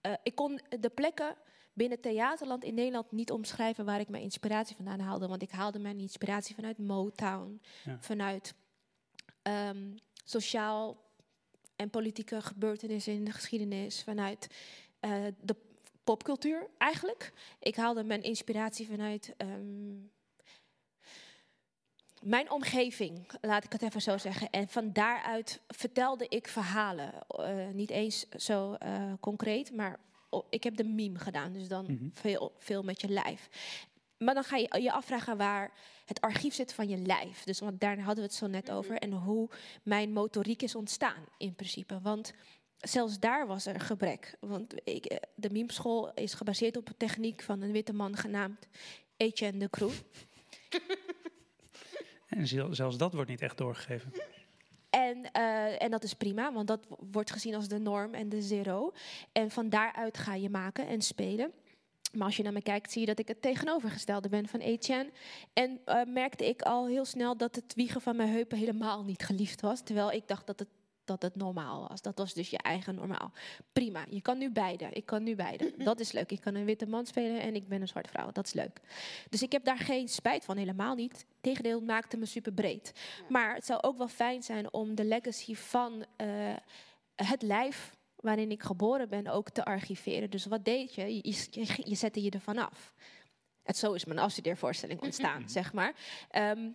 eh, ik kon de plekken binnen theaterland in Nederland niet omschrijven waar ik mijn inspiratie vandaan haalde. Want ik haalde mijn inspiratie vanuit Motown, Ja. vanuit ehm, sociaal en politieke gebeurtenissen in de geschiedenis, vanuit eh, de popcultuur eigenlijk. Ik haalde mijn inspiratie vanuit ehm, mijn omgeving, laat ik het even zo zeggen. En van daaruit vertelde ik verhalen. Eh, niet eens zo eh, concreet, maar ik heb de meme gedaan, dus dan Mhm. veel, veel met je lijf. Maar dan ga je je afvragen waar het archief zit van je lijf. Dus want daar hadden we het zo net over. En hoe mijn motoriek is ontstaan in principe. Want zelfs daar was er gebrek. Want ik, eh, de memeschool is gebaseerd op een techniek van een witte man genaamd Etienne de Croo. En zel- zelfs dat wordt niet echt doorgegeven. En, eh, en dat is prima, want dat wordt gezien als de norm en de zero. En van daaruit ga je maken en spelen. Maar als je naar me kijkt, zie je dat ik het tegenovergestelde ben van Etienne. En eh, merkte ik al heel snel dat het wiegen van mijn heupen helemaal niet geliefd was. Terwijl ik dacht dat het, dat het normaal was. Dat was dus je eigen normaal. Prima, je kan nu beide. Ik kan nu beide. Dat is leuk. Ik kan een witte man spelen en ik ben een zwarte vrouw. Dat is leuk. Dus ik heb daar geen spijt van, helemaal niet. Tegendeel, het maakte me super breed. Maar het zou ook wel fijn zijn om de legacy van eh, het lijf waarin ik geboren ben ook te archiveren. Dus wat deed je? Je, je, je zette je ervan af. En zo is mijn afstudeervoorstelling ontstaan, zeg maar. Ehm,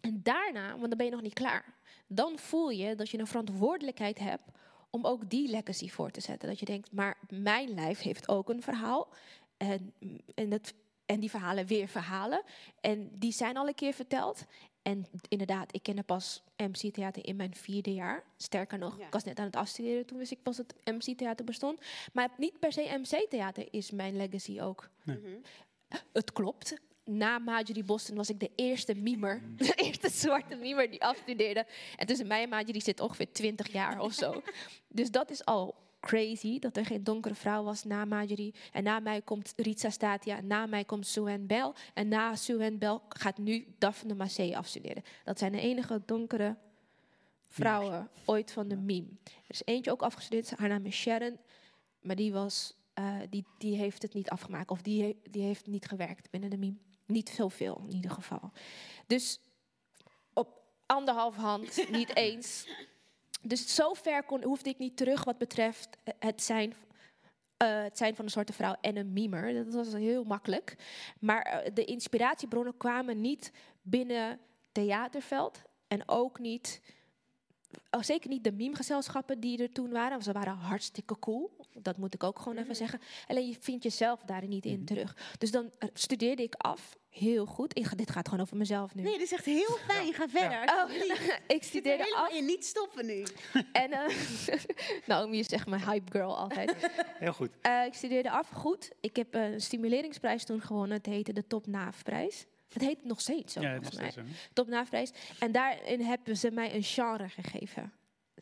en daarna, want dan ben je nog niet klaar. Dan voel je dat je een verantwoordelijkheid hebt om ook die legacy voor te zetten. Dat je denkt, maar mijn lijf heeft ook een verhaal. En, en, dat, en die verhalen weer verhalen. En die zijn al een keer verteld. En inderdaad, ik kende pas MC-theater in mijn vierde jaar. Sterker nog, ik was net aan het afstuderen. Toen wist ik pas dat MC-theater bestond. Maar niet per se MC-theater is mijn legacy ook. Het klopt. Na Marjorie Boston was ik de eerste mimer. De eerste zwarte mimer die afstudeerde. En tussen mij en Marjorie zit ongeveer 20 jaar of zo. Dus dat is al crazy. Dat er geen donkere vrouw was na Marjorie. En na mij komt Ritsa Statia. Na mij komt Sue Bell. En na Sue Bell gaat nu Daphne Massé afstuderen. Dat zijn de enige donkere vrouwen ooit van de meme. Er is eentje ook afgestudeerd. Haar naam is Sharon. Maar die, was, eh, die, die heeft het niet afgemaakt. Of die, die heeft niet gewerkt binnen de meme. Niet zoveel in ieder geval. Dus op anderhalf hand, niet eens. Dus zover kon, hoefde ik niet terug wat betreft het zijn, eh, het zijn van een soort vrouw en een mimer. Dat was heel makkelijk. Maar eh, de inspiratiebronnen kwamen niet binnen theaterveld. En ook niet oh, zeker niet de meme-gezelschappen die er toen waren. Ze waren hartstikke cool. Dat moet ik ook gewoon even zeggen. Alleen je vindt jezelf daarin niet in terug. Dus dan eh, studeerde ik af. Heel goed. Ik, ga- dit gaat gewoon over mezelf nu. Nee, dit is echt heel fijn. Ga verder. Oh, ik studeerde helemaal af. in. Niet stoppen nu. En eh, Naomi is echt mijn hype girl altijd. Heel goed. Eh, ik studeerde af goed. Ik heb een stimuleringsprijs toen gewonnen. Het heette de Top Naafprijs. Het heet nog steeds zo, Ja, het volgens mij. steeds zo. Top Naafprijs. En daarin hebben ze mij een genre gegeven.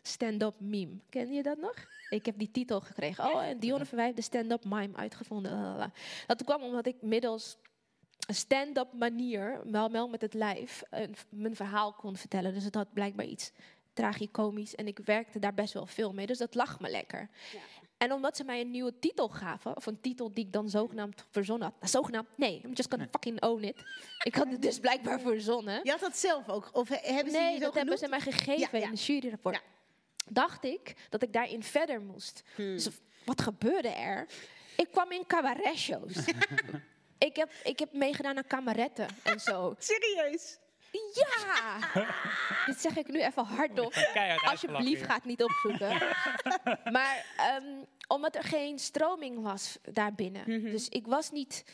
Stand-up meme. Ken je dat nog? Ik heb die titel gekregen. Oh, en Dionne Verwijf de stand-up mime uitgevonden. Dat kwam omdat ik middels stand-up manier, wel, wel met het lijf, een- mijn verhaal kon vertellen. Dus het had blijkbaar iets tragicomisch. En ik werkte daar best wel veel mee. Dus dat lag me lekker. En omdat ze mij een nieuwe titel gaven, of een titel die ik dan zogenaamd verzonnen had. Nou, zogenaamd, nee, I'm just gonna fucking own it. Ik had het dus blijkbaar verzonnen. Je had dat zelf ook? Of he- hebben ze nee, dat hebben ze mij gegeven Ja, ja. in de juryrapport. Dacht ik dat ik daarin verder moest. Hmm. Dus wat gebeurde er? Ik kwam in cabaret-shows. ik, heb, ik heb meegedaan aan kameretten en zo. Serieus? Ja! Dit zeg ik nu even hardop. Alsjeblieft, ga het niet opzoeken. maar ehm, omdat er geen stroming was daarbinnen. Mhm. Dus ik was niet...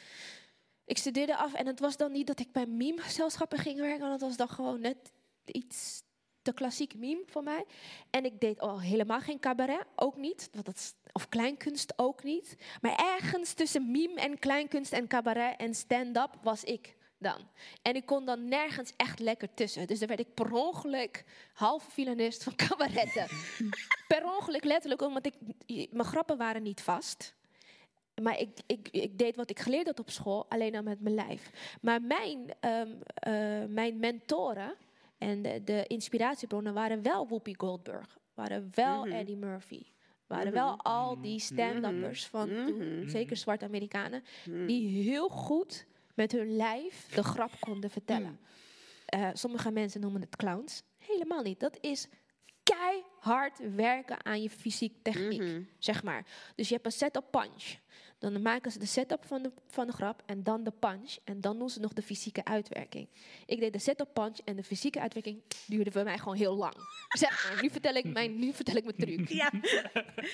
Ik studeerde af en het was dan niet dat ik bij meme-gezelschappen ging werken. Want dat was dan gewoon net iets te klassiek meme voor mij. En ik deed al helemaal geen cabaret, ook niet. Want dat of kleinkunst ook niet. Maar ergens tussen meme en kleinkunst en cabaret en stand-up was ik dan. En ik kon dan nergens echt lekker tussen. Dus dan werd ik per ongeluk halve violist van cabaretten. per ongeluk letterlijk, omdat ik, mijn grappen waren niet vast. Maar ik, ik, ik deed wat ik geleerd had op school, alleen dan met mijn lijf. Maar mijn, ehm, eh, mijn mentoren en de, de inspiratiebronnen waren wel Whoopi Goldberg. Waren wel Mhm. Eddie Murphy. Waren wel al die stand-uppers van toen, zeker zwarte Amerikanen, die heel goed met hun lijf de grap konden vertellen. Eh, sommige mensen noemen het clowns. Helemaal niet. Dat is keihard werken aan je fysiek techniek, zeg maar. Dus je hebt een set-up punch. Dan maken ze de setup van de, van de grap en dan de punch. En dan doen ze nog de fysieke uitwerking. Ik deed de setup punch en de fysieke uitwerking duurde voor mij gewoon heel lang. Zeg maar, nu vertel ik mijn, nu vertel ik mijn truc. Ja.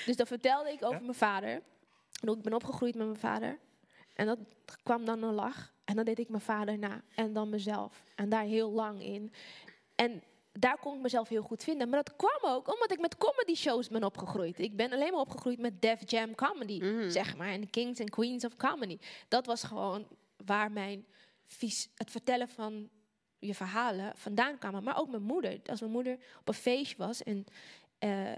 Dus dan vertelde ik over mijn vader. En ik ben opgegroeid met mijn vader. En dat kwam dan een lach. En dan deed ik mijn vader na. En dan mezelf. En daar heel lang in. En daar kon ik mezelf heel goed vinden. Maar dat kwam ook omdat ik met comedy shows ben opgegroeid. Ik ben alleen maar opgegroeid met Def Jam Comedy, zeg maar. En Kings and Queens of Comedy. Dat was gewoon waar mijn vies, het vertellen van je verhalen vandaan kwamen. Maar ook mijn moeder. Als mijn moeder op een feestje was en eh,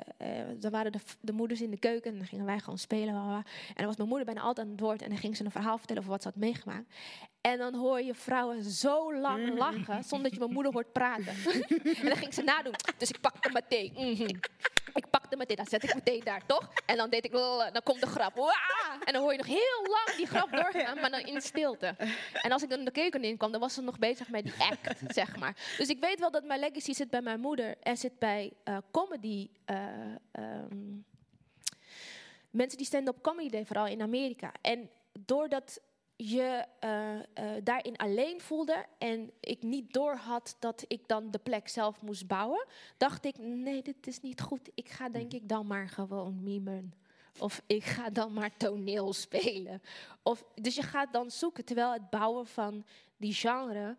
dan waren de, de moeders in de keuken en dan gingen wij gewoon spelen. En dan was mijn moeder bijna altijd aan het woord en dan ging ze een verhaal vertellen over wat ze had meegemaakt. En dan hoor je vrouwen zo lang lachen zonder dat je mijn moeder hoort praten. en dan ging ze nadoen. Dus ik pakte meteen. mhm. Ik pakte meteen, dan zet ik meteen daar, toch? En dan deed ik, dan komt de grap. Waa! En dan hoor je nog heel lang die grap doorgaan, maar dan in stilte. En als ik dan de keuken in kwam, dan was ze nog bezig met die act, zeg maar. Dus ik weet wel dat mijn legacy zit bij mijn moeder en zit bij eh, comedy. eh, ehm, mensen die stand-up comedy deden, vooral in Amerika. En doordat je eh, eh, daarin alleen voelde en ik niet doorhad dat ik dan de plek zelf moest bouwen, dacht ik, nee, dit is niet goed. Ik ga denk ik dan maar gewoon mimen. Of ik ga dan maar toneel spelen. Of, dus je gaat dan zoeken, terwijl het bouwen van die genre,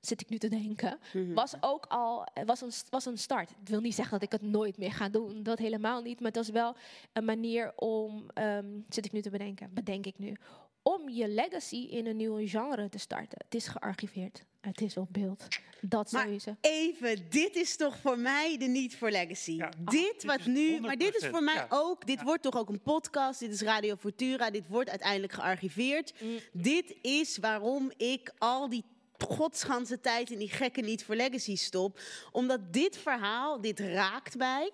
zit ik nu te denken, was ook al was een, was een start. Het wil niet zeggen dat ik het nooit meer ga doen, dat helemaal niet. Maar het was wel een manier om, ehm, zit ik nu te bedenken, bedenk ik nu, om je legacy in een nieuwe genre te starten. Het is gearchiveerd, het is op beeld. Dat Maar sowieso. even, dit is toch voor mij de niet voor legacy. dit wat nu, maar dit is voor mij ja. ook, dit wordt toch ook een podcast, dit is Radio Futura, dit wordt uiteindelijk gearchiveerd. Dit is waarom ik al die godsganse tijd in die gekke niet voor legacy stop. Omdat dit verhaal, dit raakt mij.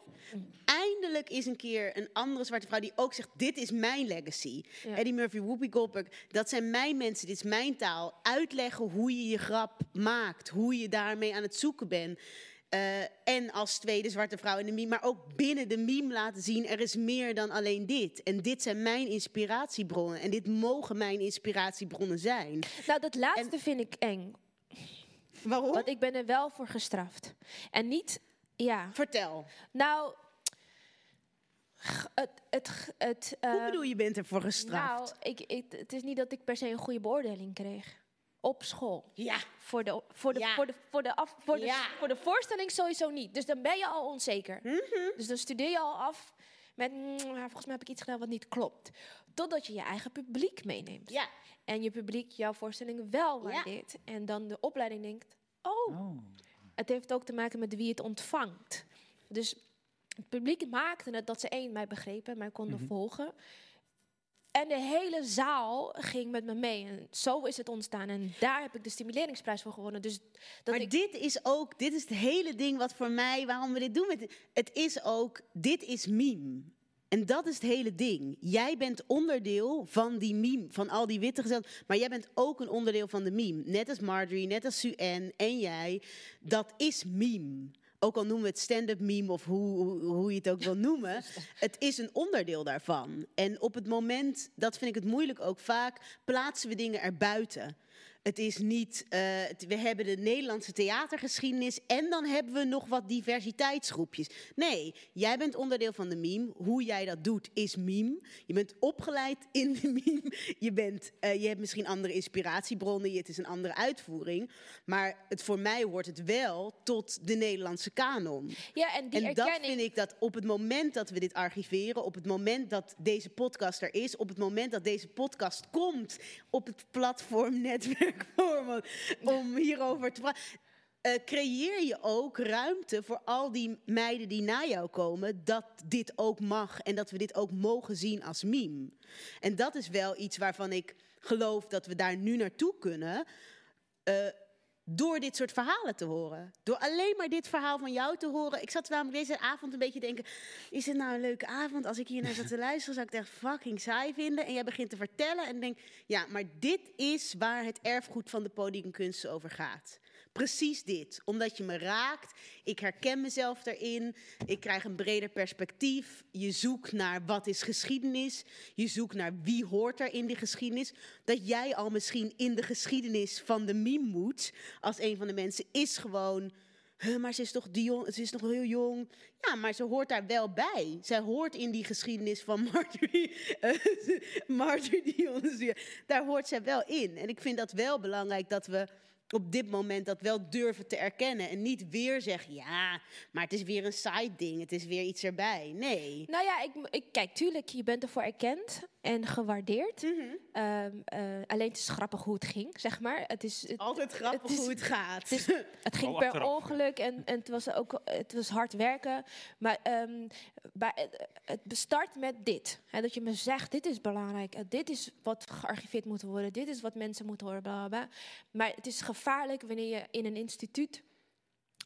Eindelijk is een keer een andere zwarte vrouw die ook zegt: Dit is mijn legacy. Ja. Eddie Murphy, Whoopi Goldberg, dat zijn mijn mensen, dit is mijn taal. Uitleggen hoe je je grap maakt, hoe je daarmee aan het zoeken bent. Eh, en als tweede zwarte vrouw in de meme, maar ook binnen de meme laten zien: er is meer dan alleen dit. En dit zijn mijn inspiratiebronnen. En dit mogen mijn inspiratiebronnen zijn. Nou, dat laatste vind ik eng. Waarom? Want ik ben er wel voor gestraft. En niet, ja. Vertel. Nou, het, het, het, Hoe eh, bedoel je bent ervoor gestraft? Nou, ik, ik, het is niet dat ik per se een goede beoordeling kreeg. Op school. Ja. Voor de, voor de, Ja. voor de, voor de, af, voor de, Ja. voor de voorstelling sowieso niet. Dus dan ben je al onzeker. Mhm. Dus dan studeer je al af met, "Mm, maar volgens mij heb ik iets gedaan wat niet klopt. Totdat je je eigen publiek meeneemt. Ja. En je publiek jouw voorstelling wel waardeert. En dan de opleiding denkt, oh, het heeft ook te maken met wie het ontvangt. Dus het publiek maakte het dat ze één mij begrepen, mij konden Mhm. volgen. En de hele zaal ging met me mee. En zo is het ontstaan. En daar heb ik de stimuleringsprijs voor gewonnen. Dus dat maar ik, dit is ook, dit is het hele ding wat voor mij, waarom we dit doen. Met, het is ook, dit is meme. En dat is het hele ding. Jij bent onderdeel van die meme, van al die witte gezelschap. Maar jij bent ook een onderdeel van de meme. Net als Marjorie, net als Suen en jij. Dat is meme. Ook al noemen we het stand-up meme of hoe, hoe, hoe je het ook wil noemen. Het is een onderdeel daarvan. En op het moment, dat vind ik het moeilijk ook vaak, plaatsen we dingen erbuiten. Het is niet, eh, we hebben de Nederlandse theatergeschiedenis en dan hebben we nog wat diversiteitsgroepjes. Nee, jij bent onderdeel van de meme. Hoe jij dat doet is meme. Je bent opgeleid in de meme. Je, bent, eh, je hebt misschien andere inspiratiebronnen, het is een andere uitvoering. Maar het, voor mij hoort het wel tot de Nederlandse kanon. ja, en die En dat erkenning... vind ik dat op het moment dat we dit archiveren, op het moment dat deze podcast er is, op het moment dat deze podcast komt op het platform Om hierover te praten. eh, creëer je ook ruimte voor al die meiden die na jou komen, dat dit ook mag en dat we dit ook mogen zien als meme. En dat is wel iets waarvan ik geloof dat we daar nu naartoe kunnen. eh, door dit soort verhalen te horen. Door alleen maar dit verhaal van jou te horen. Ik zat namelijk deze avond een beetje te denken... is het nou een leuke avond? Als ik hier naar zat te luisteren... zou ik het echt fucking saai vinden. En jij begint te vertellen en denk... ja, maar dit is waar het erfgoed van de podiumkunsten over gaat. Precies dit. Omdat je me raakt. Ik herken mezelf daarin. Ik krijg een breder perspectief. Je zoekt naar wat is geschiedenis. Je zoekt naar wie hoort er in die geschiedenis. Dat jij al misschien in de geschiedenis van de meme moet. Als een van de mensen is gewoon "Huh, maar ze is toch Dion, ze is nog heel jong. Ja, maar ze hoort daar wel bij. Zij hoort in die geschiedenis van Marjorie, eh, Marjorie Dion. Daar hoort zij wel in. En ik vind dat wel belangrijk dat we op dit moment dat wel durven te erkennen. En niet weer zeggen, ja, maar het is weer een side ding. Het is weer iets erbij. Nee. Nou ja, ik, ik, kijk, tuurlijk, je bent ervoor erkend en gewaardeerd. Mhm. Ehm, eh, alleen het is grappig hoe het ging, zeg maar. Het is het, Altijd grappig het is- hoe het gaat. Het, is- het ging per achteraf, ongeluk en, en het was ook het was hard werken. Maar ehm, bij, het- het bestart met dit. Hè, dat je me zegt, dit is belangrijk. eh, dit is wat gearchiveerd moet worden. Dit is wat mensen moeten horen. Bla, bla, bla. Maar het is gevaarlijk wanneer je in een instituut...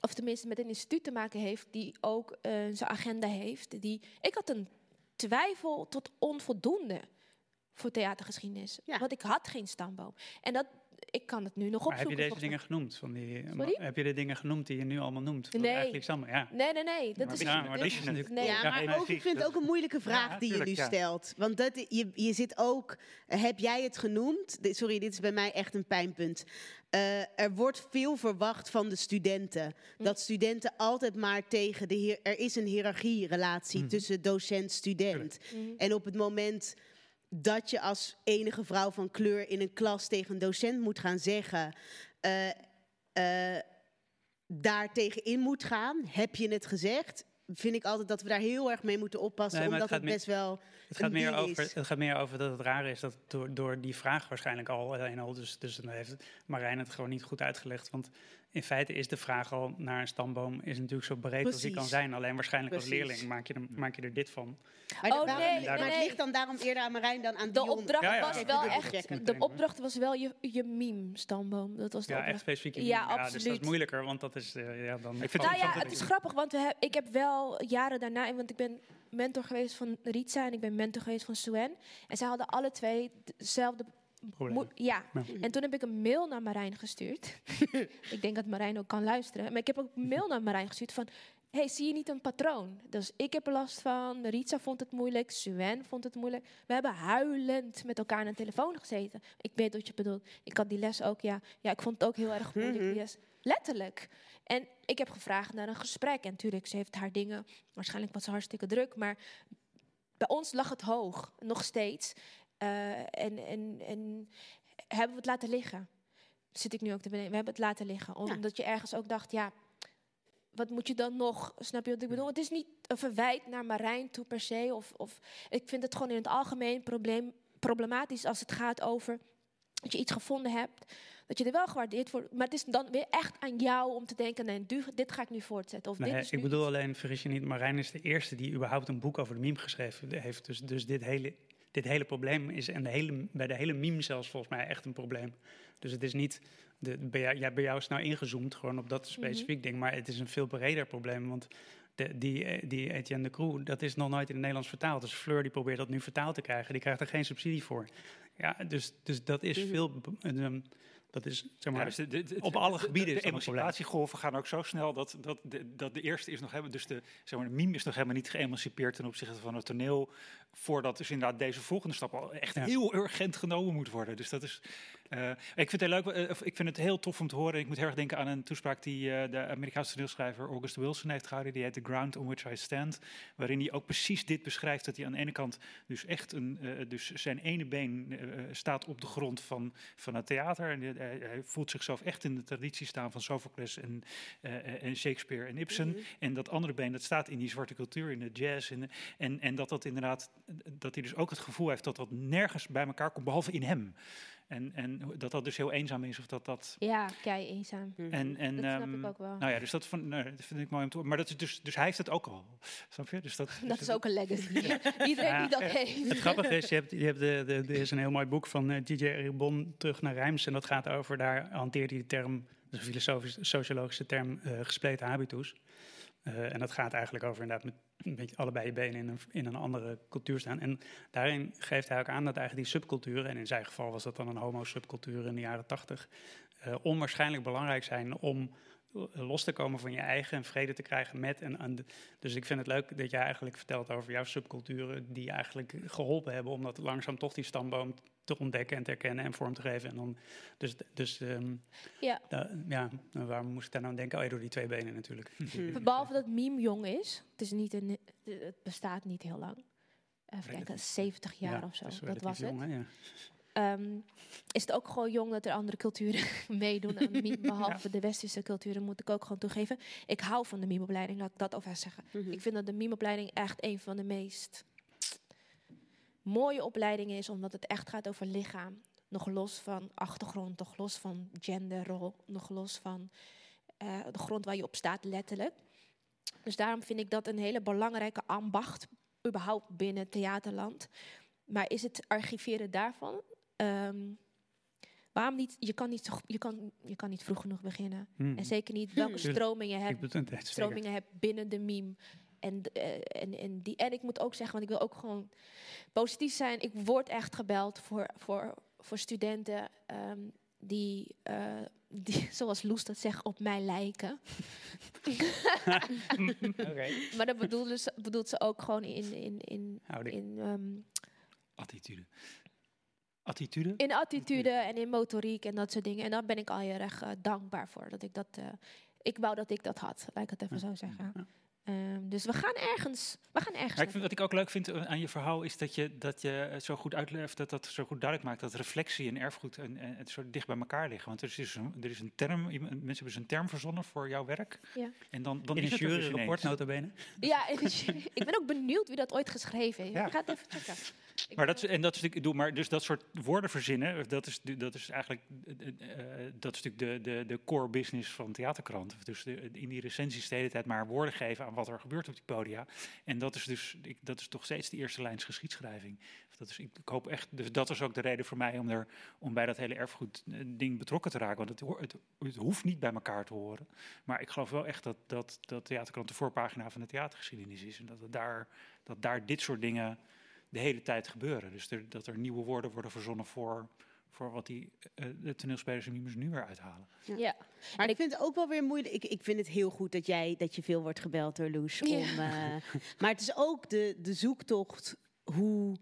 of tenminste met een instituut te maken heeft... die ook eh, zijn agenda heeft. Die, ik had een twijfel tot onvoldoende voor theatergeschiedenis. Ja. Want ik had geen stamboom. En dat, ik kan het nu nog Maar heb opzoeken. je deze dingen genoemd? Van die, Sorry? Heb je de dingen genoemd die je nu allemaal noemt? Nee. Eigenlijk samen, ja. Nee, nee, nee. Dat Maar is, ja, maar dat is natuurlijk- nee. Ja, maar ook, ik vind het ook een moeilijke vraag Ja, die je nu ja. stelt. Want dat, je, je zit ook, heb jij het genoemd? Sorry, dit is bij mij echt een pijnpunt. Eh, er wordt veel verwacht van de studenten. Dat studenten altijd maar tegen de... Hier, er is een hiërarchierelatie tussen docent-student. En op het moment dat je als enige vrouw van kleur in een klas tegen een docent moet gaan zeggen... eh, eh, daar tegenin moet gaan, heb je het gezegd... vind ik altijd dat we daar heel erg mee moeten oppassen... Nee, omdat het best wel Het gaat, meer over, is. het gaat meer over dat het raar is dat door, door die vraag waarschijnlijk al alleen al, dus, dus dan heeft Marijn het gewoon niet goed uitgelegd. Want in feite is de vraag al naar een stamboom is natuurlijk zo breed als die kan zijn. Alleen waarschijnlijk als leerling maak je, er, maak je er dit van. Maar, Oh, nee, maar het ligt dan daarom eerder aan Marijn dan aan De Dion. opdracht Ja, ja. was Ja, wel echt. De opdracht was wel je, je meme-stamboom. Dat was de Ja, echt opdracht. specifiek. Ja, Dus dat is absoluut. moeilijker, want dat is, eh, ja, dan... Ik vind Nou het ja, het is grappig, want we heb, ik heb wel jaren daarna, want ik ben mentor geweest van Ritsa en ik ben mentor geweest van Suen. En zij hadden alle twee dezelfde. Mo- Ja. Ja. en toen heb ik een mail naar Marijn gestuurd. ik denk dat Marijn ook kan luisteren. Maar ik heb ook een mail naar Marijn gestuurd van... hey, zie je niet een patroon? Dus ik heb er last van, Ritsa vond het moeilijk, Suen vond het moeilijk. We hebben huilend met elkaar aan de telefoon gezeten. Ik weet wat je bedoelt. Ik had die les ook, ja. Ja, ik vond het ook heel erg moeilijk, die les. Letterlijk. En ik heb gevraagd naar een gesprek. En natuurlijk, ze heeft haar dingen... Waarschijnlijk was ze hartstikke druk, maar... Bij ons lag het hoog, nog steeds. Eh, en, en, en hebben we het laten liggen. Zit ik nu ook te bedenken. We hebben het laten liggen. Omdat je ergens ook dacht, ja, wat moet je dan nog? Snap je wat ik bedoel? Het is niet een verwijt naar Marijn toe per se. Of, of, ik vind het gewoon in het algemeen probleem, problematisch als het gaat over dat je iets gevonden hebt. Dat je er wel gewaardeerd wordt. Maar het is dan weer echt aan jou om te denken, nee, dit ga ik nu voortzetten. Of Nee, dit is ik bedoel alleen, vergis je niet, Marijn is de eerste die überhaupt een boek over de meme geschreven heeft. Dus, dus dit, hele, dit hele probleem is en de hele, bij de hele meme zelfs volgens mij echt een probleem. Dus het is niet, de, bij, jou, ja, bij jou is nou ingezoomd gewoon op dat specifiek ding, maar het is een veel breder probleem. Want de, die, eh, die Etienne de Croo, dat is nog nooit in het Nederlands vertaald. Dus Fleur die probeert dat nu vertaald te krijgen, die krijgt er geen subsidie voor. Ja, dus, dus dat is veel, be- ehm, dat is zeg maar, Ja, dus de- de- de- op alle de- gebieden De, is de dat een probleem. emancipatiegolven gaan ook zo snel dat, dat, de, dat de eerste is nog hebben. Dus de, zeg maar, de meme is nog helemaal niet geëmancipeerd ten opzichte van het toneel. Voordat dus inderdaad deze volgende stap al echt Ja. heel urgent genomen moet worden. Dus dat is. eh, ik vind het heel leuk. eh, of ik vind het heel tof om te horen. Ik moet heel erg denken aan een toespraak die eh, de Amerikaanse toneelschrijver August Wilson heeft gehouden. Die heet The Ground on Which I Stand. Waarin hij ook precies dit beschrijft. Dat hij aan de ene kant dus echt een, eh, dus zijn ene been staat op de grond van, van het theater. En hij- voelt zichzelf echt in de traditie staan van Sophocles en, en Shakespeare en Ibsen. En dat andere been, dat staat in die zwarte cultuur, in de jazz. En, en, en dat dat inderdaad, dat hij dus ook het gevoel heeft dat dat nergens bij elkaar komt, behalve in hem. En, en dat dat dus heel eenzaam is, of dat dat... Ja, kei eenzaam. En, en, Dat snap ehm, ik ook wel. Nou ja, dus dat, vond, nou, dat vind ik mooi om te horen. Maar dat is dus, dus hij heeft het ook al, snap je? Dus dat, Dat is ook een legacy. Iedereen Ja. die dat heeft. Het grappige is, je hebt, je hebt de, de, er is een heel mooi boek van eh, DJ Ribon, Terug naar Rijms. En dat gaat over, daar hanteert hij de term, dat is een filosofische, sociologische term, eh, gespleten habitus. Eh, en dat gaat eigenlijk over inderdaad met een beetje allebei je benen in een, in een andere cultuur staan. En daarin geeft hij ook aan dat eigenlijk die subculturen, en in zijn geval was dat dan een homo-subcultuur in de jaren tachtig, eh, onwaarschijnlijk belangrijk zijn om eh, los te komen van je eigen en vrede te krijgen met en dus ik vind het leuk dat jij eigenlijk vertelt over jouw subculturen die eigenlijk geholpen hebben om dat langzaam toch die stamboom te ontdekken en te herkennen en vorm te geven. En dan, dus dus ehm, Ja. da- ja, nou, waarom moest ik daar nou aan denken? Oh ja, door die twee benen natuurlijk. Behalve dat meme jong is. Het, is niet een, het bestaat niet heel lang. Even kijken, 70 jaar Ja, of zo. Dat was het. hè, ja. Ehm, is het ook gewoon jong dat er andere culturen meedoen aan meme, behalve de westerse culturen, moet ik ook gewoon toegeven. Ik hou van de memeopleiding, laat ik dat over zeggen. Ik vind dat de memeopleiding echt een van de meest mooie opleidingen is, omdat het echt gaat over lichaam. Nog los van achtergrond, nog los van genderrol, nog los van eh, de grond waar je op staat, letterlijk. Dus daarom vind ik dat een hele belangrijke ambacht, überhaupt binnen theaterland. Maar is het archiveren daarvan? Ehm, waarom niet? Je kan niet, je kan, je kan niet vroeg genoeg beginnen. Hmm. En zeker niet welke Tuurlijk. stroming je Ik hebt. bedoel het, zeker. stromingen hebt binnen de meme. En, eh, en, en, die, en ik moet ook zeggen, want ik wil ook gewoon positief zijn. Ik word echt gebeld voor, voor, voor studenten ehm, die, eh, die, zoals Loes dat zegt, op mij lijken. Maar dat bedoelt, ze, bedoelt ze ook gewoon in, in, in, Houding. in, ehm, Attitude. Attitude? in attitude en in motoriek en dat soort dingen. En daar ben ik al heel erg eh, dankbaar voor. Dat ik dat, ik wou dat ik dat had, laat ik het even zo zeggen. Ehm, dus we gaan ergens, we gaan ergens. Maar ik vind, wat ik ook leuk vind eh, aan je verhaal is dat je, dat je het zo goed uitlegt, dat dat zo goed duidelijk maakt dat reflectie en erfgoed en, en het zo dicht bij elkaar liggen. Want er is, dus een, er is een term, mensen hebben dus een term verzonnen voor jouw werk. Ja. En dan, dan In is een het dus juryrapport, ineens. notabene. Ja, ik ben ook benieuwd wie dat ooit geschreven heeft. Ja. Ik ga het even checken. Maar dat, is- en dat is ik bedoel, maar dus dat soort woorden verzinnen, dat is, dat is eigenlijk, eh, eh, dat is natuurlijk de, de, de core business van theaterkrant. Dus de, in die recensies de hele tijd maar woorden geven aan wat er gebeurt op die podia. En dat is dus, ik, dat is toch steeds de eerste lijns geschiedschrijving. Dat is, ik, ik hoop echt, dus dat is ook de reden voor mij om, er, om bij dat hele erfgoed eh, ding betrokken te raken. Want het, het hoeft niet bij elkaar te horen. Maar ik geloof wel echt dat, dat, dat theaterkrant de voorpagina van de theatergeschiedenis is. En dat, het daar, dat daar dit soort dingen de hele tijd gebeuren. Dus er, dat er nieuwe woorden worden verzonnen voor, voor wat die eh, de toneelspelers en mimers nu weer uithalen. Ja. Maar ik vind het ook wel weer moeilijk. Ik, ik vind het heel goed dat jij dat je veel wordt gebeld door Loes. Om, eh, maar het is ook de, de zoektocht hoe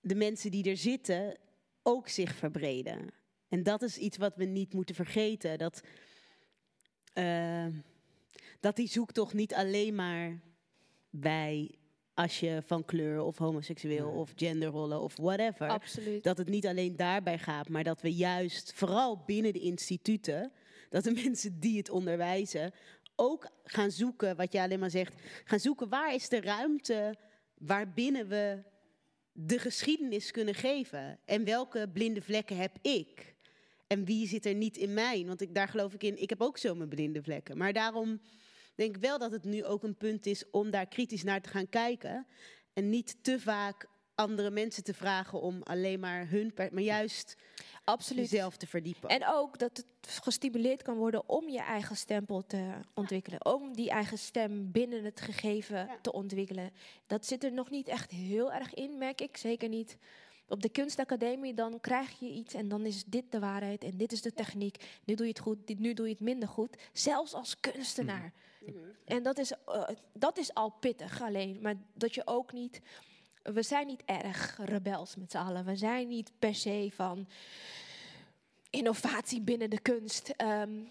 de mensen die er zitten ook zich verbreden. En dat is iets wat we niet moeten vergeten. Dat, eh, dat die zoektocht niet alleen maar bij als je van kleur of homoseksueel of genderrollen of whatever. Absoluut. Dat het niet alleen daarbij gaat, maar dat we juist vooral binnen de instituten, dat de mensen die het onderwijzen ook gaan zoeken, wat je alleen maar zegt, gaan zoeken waar is de ruimte waarbinnen we de geschiedenis kunnen geven. En welke blinde vlekken heb ik? En wie zit er niet in mij? Want ik, daar geloof ik in, ik heb ook zo mijn blinde vlekken. Maar daarom denk wel dat het nu ook een punt is om daar kritisch naar te gaan kijken. En niet te vaak andere mensen te vragen om alleen maar hun, maar juist Absoluut. jezelf te verdiepen. En ook dat het gestimuleerd kan worden om je eigen stempel te ontwikkelen. Om die eigen stem binnen het gegeven te ontwikkelen. Dat zit er nog niet echt heel erg in, merk ik. Zeker niet op de kunstacademie. Dan krijg je iets en dan is dit de waarheid en dit is de techniek. Nu doe je het goed, dit- nu doe je het minder goed. Zelfs als kunstenaar. En dat is, eh, dat is al pittig alleen. Maar dat je ook niet... We zijn niet erg rebels met z'n allen. We zijn niet per se van innovatie binnen de kunst. Ehm,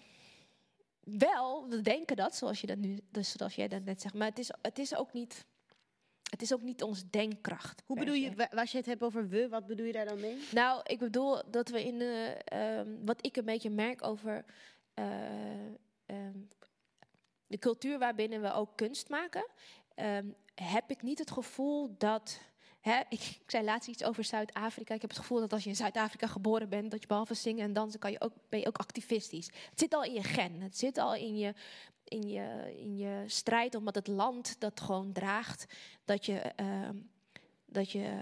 wel, we denken dat, zoals, je dat nu, dus zoals jij dat net zegt. Maar het is, het is, ook, niet, het is ook niet onze denkkracht. Hoe bedoel je, als je het hebt over we, wat bedoel je daar dan mee? Nou, ik bedoel dat we in de, ehm, wat ik een beetje merk over eh, ehm, de cultuur waarbinnen we ook kunst maken, ehm, heb ik niet het gevoel dat. Ik zei laatst iets over Zuid-Afrika. Ik heb het gevoel dat als je in Zuid-Afrika geboren bent, dat je behalve zingen en dansen kan je ook, ben je ook activistisch. Het zit al in je gen. Het zit al in je, in je, in je strijd, omdat het land dat gewoon draagt. Dat je, ehm, dat je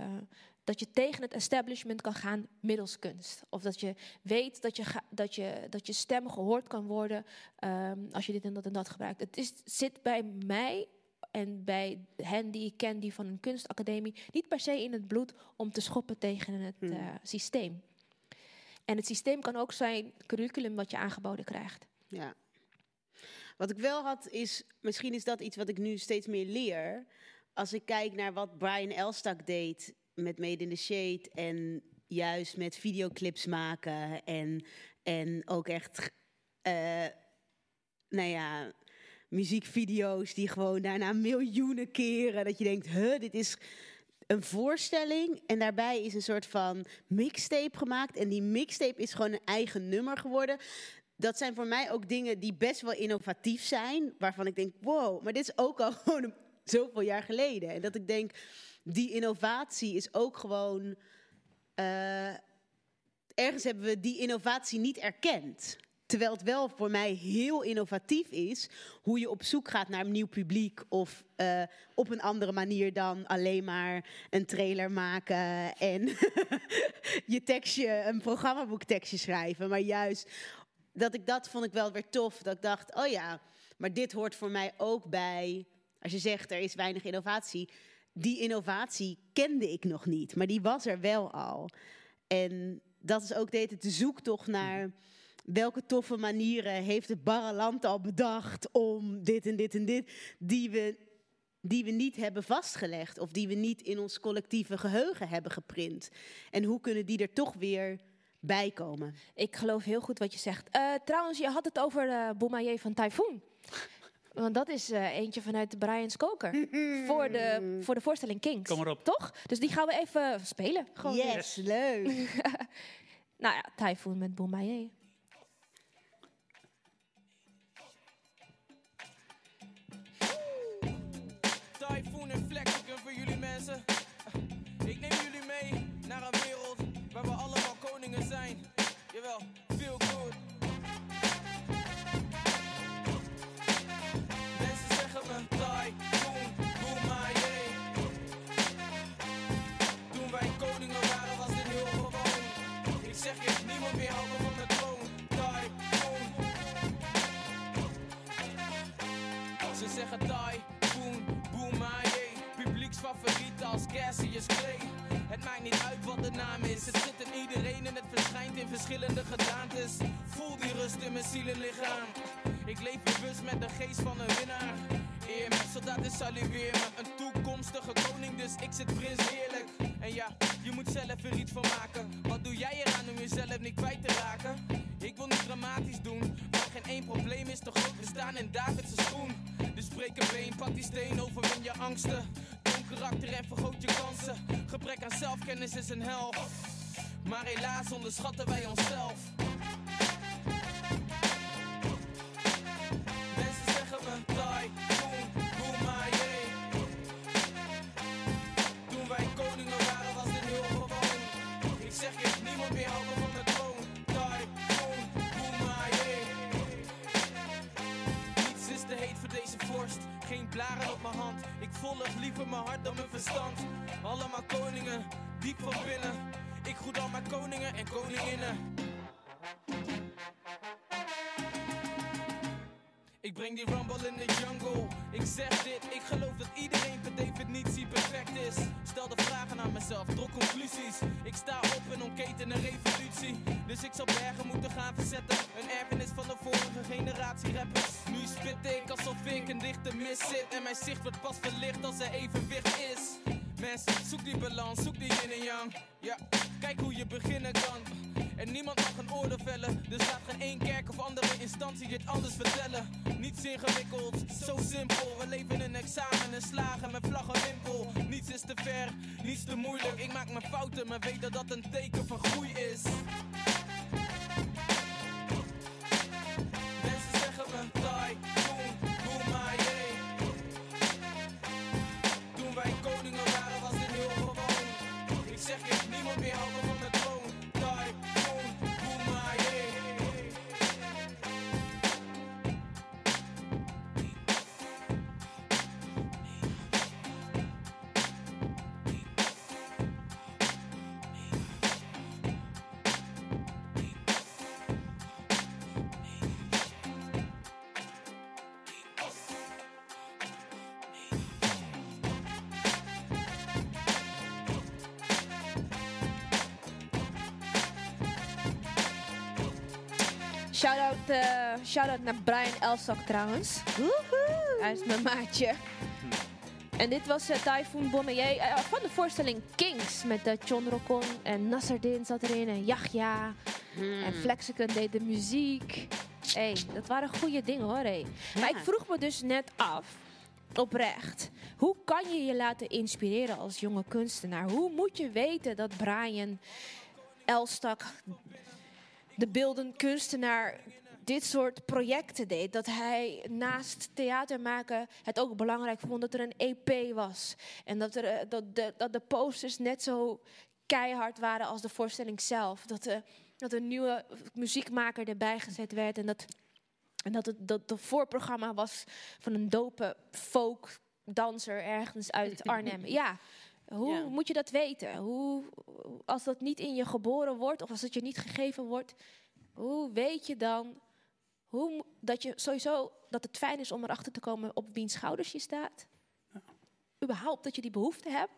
dat je tegen het establishment kan gaan middels kunst. Of dat je weet dat je, dat je, dat je stem gehoord kan worden ehm, als je dit en dat en dat gebruikt. Het is, zit bij mij en bij hen die ik ken, die van een kunstacademie, niet per se in het bloed om te schoppen tegen het eh, systeem. En het systeem kan ook zijn curriculum wat je aangeboden krijgt. Ja. Wat ik wel had is, misschien is dat iets wat ik nu steeds meer leer. Als ik kijk naar wat Brian Elstak deed met Made in the Shade en juist met videoclips maken en, en ook echt, eh, nou ja, muziekvideo's die gewoon daarna miljoenen keren. Dat je denkt, huh, dit is een voorstelling en daarbij is een soort van mixtape gemaakt. En die mixtape is gewoon een eigen nummer geworden. Dat zijn voor mij ook dingen die best wel innovatief zijn. Waarvan ik denk, wow, maar dit is ook al gewoon zoveel jaar geleden. En dat ik denk, die innovatie is ook gewoon... eh, ergens hebben we die innovatie niet erkend. Terwijl het wel voor mij heel innovatief is hoe je op zoek gaat naar een nieuw publiek of eh, op een andere manier dan alleen maar een trailer maken en je tekstje, een programmaboektekstje schrijven. Maar juist dat ik dat vond ik wel weer tof. Dat ik dacht, oh ja, maar dit hoort voor mij ook bij. Als je zegt er is weinig innovatie, die innovatie kende ik nog niet, maar die was er wel al. En dat is ook de tijd de zoektocht naar welke toffe manieren heeft het barre land al bedacht om dit en dit en dit, die we, die we niet hebben vastgelegd of die we niet in ons collectieve geheugen hebben geprint. En hoe kunnen die er toch weer bij komen? Ik geloof heel goed wat je zegt. Eh, trouwens, je had het over uh, Boumaye van Typhoon. Want dat is eh, eentje vanuit Brian's Koker. voor, de, voor de voorstelling Kings. Kom erop. Toch? Dus die gaan we even spelen. Gewoon. Yes, leuk. Nou ja, Typhoon met Boumaye. Typhoon en Flexicon voor jullie mensen. Ik neem jullie mee naar een wereld waar we allemaal koningen zijn. Jawel, zeg je, niemand meer handen van de troon. Typhoon. Ze zeggen Typhoon, Boomaye. Publieksfavoriet als Cassius Clay. Het maakt niet uit wat de naam is. Het zit in iedereen en het verschijnt in verschillende gedaantes. Voel die rust in mijn ziel en lichaam. Ik leef bewust met de geest van een winnaar. Eer me, soldaten salueer me. Een toekomstige koning, dus ik zit prins heerlijk. En ja, je moet zelf er iets van maken. Wat doe jij eraan om jezelf niet kwijt te raken? Ik wil niet dramatisch doen, maar geen één probleem is te groot. We staan in David's schoen. Dus breek een been, pak die steen, overwin je angsten. Toon karakter en vergroot je kansen. Gebrek aan zelfkennis is een hel. Maar helaas onderschatten wij onszelf. Op mijn hand. Ik volg liever mijn hart dan mijn verstand. Allemaal koningen, diep van binnen. Ik groet al mijn koningen en koninginnen. Ik breng die rumble in de jungle. Ik zeg dit, ik geloof dat iedereen per definitie perfect is. Stel de vragen aan mezelf, trok conclusies. Ik sta op en ontketen een revolutie. Dus ik zal bergen moeten gaan verzetten. Een erfenis van de vorige generatie rappers. Nu spit ik alsof ik een dichte mis zit. En mijn zicht wordt pas verlicht als er evenwicht is. Mensen, zoek die balans, zoek die yin en yang. Ja, kijk hoe je beginnen kan. En niemand mag een oordeel vellen. Dus laat geen één kerk of andere instantie dit anders vertellen. Niets ingewikkeld, zo simpel. We leven een examen en slagen met vlag en wimpel. Niets is te ver, niets te moeilijk. Ik maak mijn fouten, maar weet dat dat een teken van groei is. Shout-out eh, shout-out naar Brian Elstak trouwens. Hij is mijn maatje. En dit was uh, Typhoon eh, van de voorstelling Kings. Met uh, John Rokon en Nasserdin zat erin en Yachja. En Flexicon deed de muziek. hey, dat waren goede dingen hoor. Hey. Maar ik vroeg me dus net af, oprecht. Hoe kan je je laten inspireren als jonge kunstenaar? Hoe moet je weten dat Brian Elstak, de beeldend kunstenaar, dit soort projecten deed. Dat hij naast theater maken het ook belangrijk vond dat er een EP was. En dat, er, eh, dat, de, dat de posters net zo keihard waren als de voorstelling zelf. Dat, de, dat een nieuwe muziekmaker erbij gezet werd. En dat, en dat het dat de voorprogramma was van een dope folkdanser ergens uit Arnhem. Ja. Hoe Ja. moet je dat weten? Hoe, als dat niet in je geboren wordt of als het je niet gegeven wordt, hoe weet je dan hoe, dat je sowieso dat het fijn is om erachter te komen op wiens schouders je staat? Überhaupt dat je die behoefte hebt.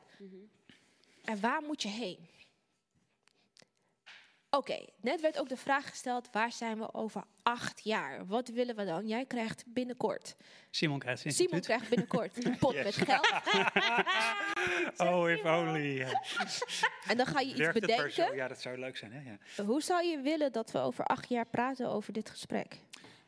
En waar moet je heen? Oké, net werd ook de vraag gesteld: waar zijn we over acht jaar? Wat willen we dan? Jij krijgt binnenkort. Simon krijgt zijn Simon krijgt binnenkort een pot Yes. met geld. Oh, if only. En dan ga je iets bedenken. Ja, dat zou leuk zijn. Hè? Ja. Hoe zou je willen dat we over acht jaar praten over dit gesprek?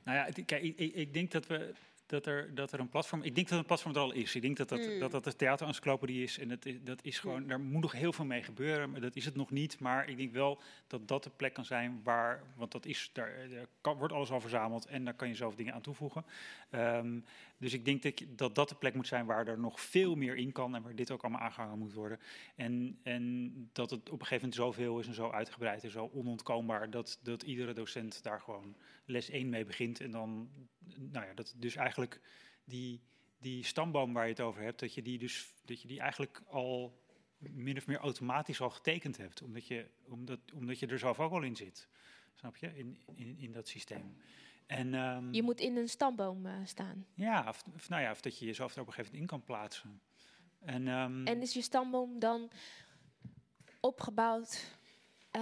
Nou ja, kijk, ik, ik, ik denk dat we. Dat er, dat er een platform. Ik denk dat een platform er al is. Ik denk dat dat, Mm. dat, dat de theaterencyclopedie is. En dat is, dat is gewoon. Daar moet nog heel veel mee gebeuren. Maar dat is het nog niet. Maar ik denk wel dat dat de plek kan zijn waar. Want dat is. Daar, daar kan, wordt alles al verzameld. En daar kan je zelf dingen aan toevoegen. Ehm, dus ik denk dat, dat dat de plek moet zijn waar er nog veel meer in kan. En waar dit ook allemaal aangehangen moet worden. En, en dat het op een gegeven moment zoveel is en zo uitgebreid en zo onontkoombaar. Dat, dat iedere docent daar gewoon les 1 mee begint. En dan, nou ja, dat dus eigenlijk die, die stamboom waar je het over hebt, dat je die dus dat je die eigenlijk al min of meer automatisch al getekend hebt. Omdat je, omdat, omdat je er zelf ook al in zit. Snap je? In, in, in dat systeem. En, ehm, Je moet in een stamboom eh, staan. ja, of, of, nou ja, of dat je jezelf er op een gegeven moment in kan plaatsen. En, ehm, En is je stamboom dan opgebouwd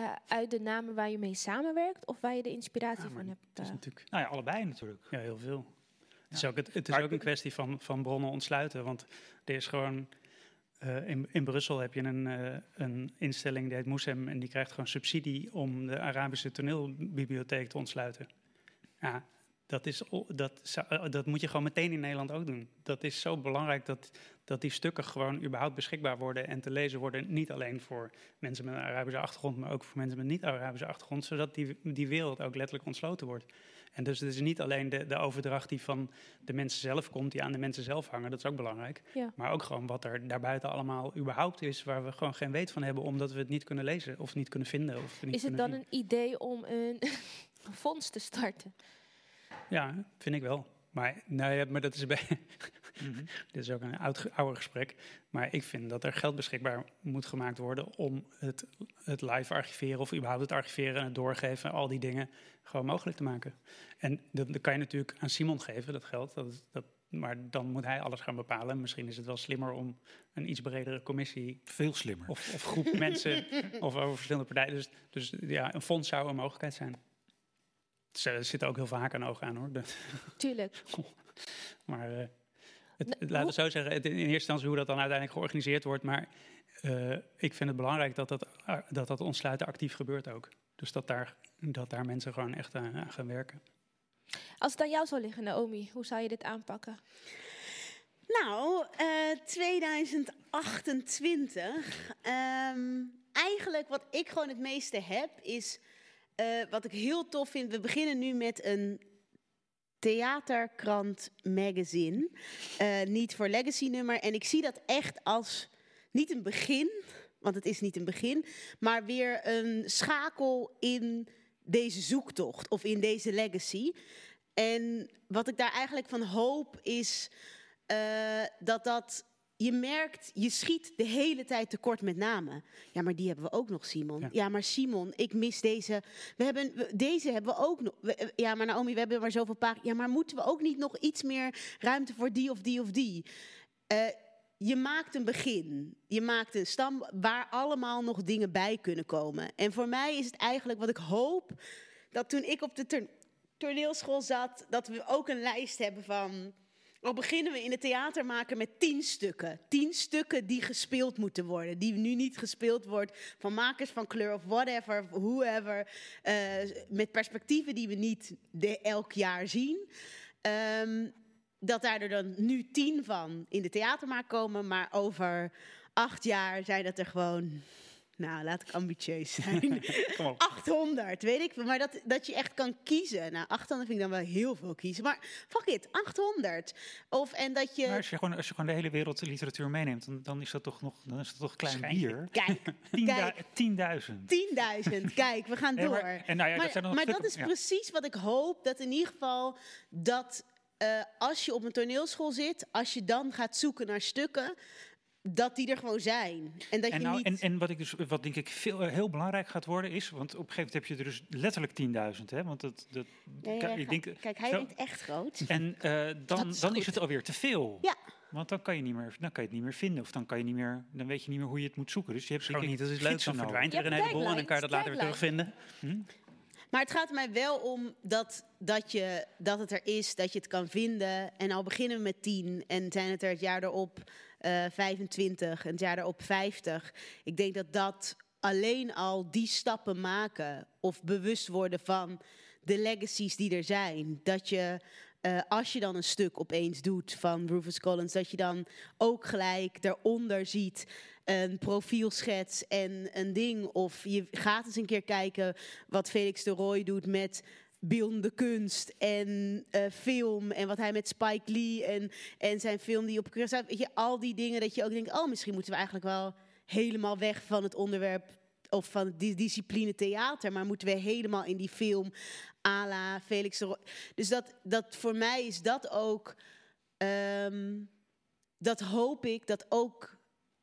eh, uit de namen waar je mee samenwerkt of waar je de inspiratie van hebt? Dat is eh? natuurlijk... Nou ja, allebei natuurlijk. Ja, heel veel. Het is ook, het, het is Maar- ook een kwestie van, van bronnen ontsluiten. Want er is gewoon... eh, in, in Brussel heb je een, eh, een instelling die heet Moesem... en die krijgt gewoon subsidie om de Arabische toneelbibliotheek te ontsluiten. Ja, dat, is, dat, dat moet je gewoon meteen in Nederland ook doen. Dat is zo belangrijk dat, dat die stukken gewoon überhaupt beschikbaar worden... en te lezen worden, niet alleen voor mensen met een Arabische achtergrond... maar ook voor mensen met niet-Arabische achtergrond... zodat die, die wereld ook letterlijk ontsloten wordt. En dus het is niet alleen de, de overdracht die van de mensen zelf komt, die aan de mensen zelf hangen, dat is ook belangrijk. Ja. Maar ook gewoon wat er daarbuiten allemaal überhaupt is, waar we gewoon geen weet van hebben, omdat we het niet kunnen lezen of niet kunnen vinden. Of niet Is het dan een idee om een fonds te starten? Ja, vind ik wel. Maar, nou ja, maar dat is bij. Dit is ook een oud, ouder gesprek. Maar ik vind dat er geld beschikbaar moet gemaakt worden om het, het live archiveren of überhaupt het archiveren en het doorgeven, al die dingen gewoon mogelijk te maken. En dat, dat kan je natuurlijk aan Simon geven, dat geld. Dat, dat, maar dan moet hij alles gaan bepalen. Misschien is het wel slimmer om een iets bredere commissie. Veel slimmer. Of, of groep mensen of over verschillende partijen. Dus, dus ja, een fonds zou een mogelijkheid zijn. Eh, Er zitten ook heel veel haken en ogen aan hoor. De- Tuurlijk. maar eh, het, Nou, het- laten we zo zeggen, het, in eerste instantie hoe dat dan uiteindelijk georganiseerd wordt. Maar eh, ik vind het belangrijk dat dat, ah, dat dat ontsluiten actief gebeurt ook. Dus dat daar, dat daar mensen gewoon echt aan, aan gaan werken. Als het aan jou zou liggen, Naomi, hoe zou je dit aanpakken? Nou, eh 2028. Ehm, eigenlijk wat ik gewoon het meeste heb is. Eh, wat ik heel tof vind. We beginnen nu met een theaterkrant magazine. Eh, niet voor legacy nummer. En ik zie dat echt als niet een begin. Want het is niet een begin. Maar weer een schakel in deze zoektocht. Of in deze legacy. En wat ik daar eigenlijk van hoop is eh, dat dat. Je merkt, je schiet de hele tijd tekort met namen. Ja, maar die hebben we ook nog, Simon. Ja, maar Simon, ik mis deze. We hebben, deze hebben we ook nog. Eh, ja, maar Naomi, we hebben maar zoveel pagina's. Ja, maar moeten we ook niet nog iets meer ruimte voor die of die of die? Eh, je maakt een begin. Je maakt een stam waar allemaal nog dingen bij kunnen komen. En voor mij is het eigenlijk wat ik hoop dat toen ik op de toneelschool zat, dat we ook een lijst hebben van Al beginnen we in het theater maken met tien stukken. Tien stukken die gespeeld moeten worden. Die nu niet gespeeld wordt van makers van kleur of whatever, whoever. eh, met perspectieven die we niet elk jaar zien. Ehm, dat daar er dan nu tien van in de theatermaak komen. Maar over acht jaar zijn dat er gewoon... Nou, laat ik ambitieus zijn. Kom op. 800, weet ik. Maar dat, dat je echt kan kiezen. Nou, 800 vind ik dan wel heel veel kiezen. Maar fuck it, 800. Of, en dat je... Maar als je, gewoon, als je gewoon de hele wereldliteratuur meeneemt, dan, dan is dat toch nog dan is dat toch klein bier. Kijk, Tienda- kijk. 10.000. 10.000, kijk, we gaan Nee, door. maar- en nou ja, dat maar zijn nog maar stukken- dat is ja. precies wat ik hoop. Dat in ieder geval dat eh, als je op een toneelschool zit, als je dan gaat zoeken naar stukken, dat die er gewoon zijn. En dat En, je nou, niet... en, en wat ik dus, wat denk ik veel, eh, heel belangrijk gaat worden is, want op een gegeven moment heb je er dus letterlijk 10.000, hè? Want dat, dat, Ja, ja, kan- ja, ik denk, kijk, hij zo- denkt echt groot. En eh, dan, is dan goed. is het alweer te veel. Ja. Want dan kan, je niet meer, dan kan je het niet meer vinden. Of dan, kan je niet meer, dan weet je niet meer hoe je het moet zoeken. Dus je hebt Gewoon niet, dat is leuk. Dan nodig. verdwijnt er Je een heleboel en dan kan je dat later weer terugvinden. Maar het gaat mij wel om dat, dat, je, dat het er is, dat je het kan vinden. En al beginnen we met 10 en zijn het er het jaar erop 25 en het jaar erop 50. Ik denk dat dat alleen al die stappen maken of bewust worden van de legacies die er zijn. Dat je, eh, als je dan een stuk opeens doet van Rufus Collins, dat je dan ook gelijk daaronder ziet een profielschets en een ding. Of je gaat eens een keer kijken wat Felix de Roy doet met beeldende kunst en eh, film en wat hij met Spike Lee en, en zijn film die op Curaçao, weet je, al die dingen dat je ook denkt, oh misschien moeten we eigenlijk wel helemaal weg van het onderwerp of van die discipline theater, maar moeten we helemaal in die film à la Felix de. Dus dat, dat voor mij is dat ook, ehm, dat hoop ik dat ook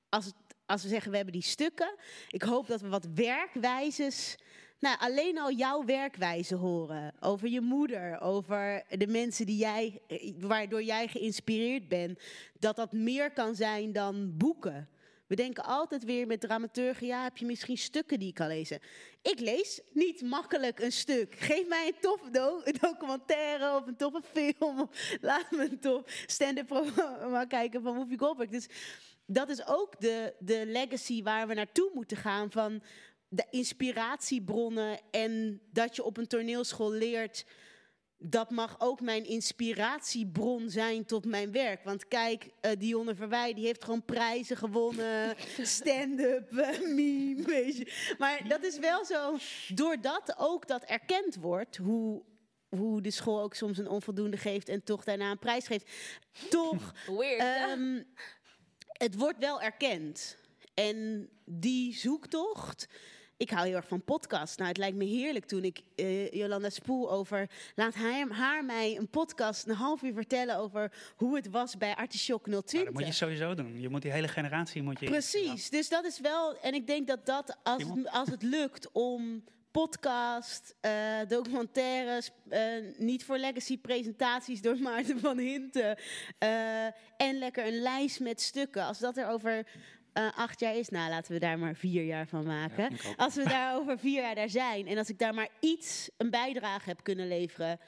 als, als we zeggen we hebben die stukken, ik hoop dat we wat werkwijzes nou, alleen al jouw werkwijze horen. Over je moeder, over de mensen die jij, eh, waardoor jij geïnspireerd bent. Dat dat meer kan zijn dan boeken. We denken altijd weer met dramaturgen, ja, heb je misschien stukken die ik kan lezen? Ik lees niet makkelijk een stuk. Geef mij een toffe do- documentaire of een toffe film. Laat me een tof stand-up programma kijken van Whoopi Goldberg. Dus dat is ook de, de legacy waar we naartoe moeten gaan van de inspiratiebronnen en dat je op een toneelschool leert. Dat mag ook mijn inspiratiebron zijn tot mijn werk. Want kijk, eh Dionne Verwij die heeft gewoon prijzen gewonnen. Stand-up, eh, meme, weet je. Maar dat is wel zo, doordat ook dat erkend wordt... hoe, hoe de school ook soms een onvoldoende geeft... en toch daarna een prijs geeft. Toch, Weird. Ehm, het wordt wel erkend. En die zoektocht. Ik hou heel erg van podcasts. Nou, het lijkt me heerlijk toen ik eh, Jolanda Spoel over. Laat hij, haar mij een podcast een half uur vertellen over hoe het was bij Artichok 020. Maar dat moet je sowieso doen. Je moet die hele generatie moet je Precies, dus dat is wel. En ik denk dat dat, als, het- als het lukt om podcast, eh, documentaires, eh, niet voor legacy presentaties door Maarten van Hinten. en lekker een lijst met stukken. Als dat er over eh, acht jaar is, nou laten we daar maar vier jaar van maken. als we daar over vier jaar daar zijn en als ik daar maar iets, een bijdrage heb kunnen leveren,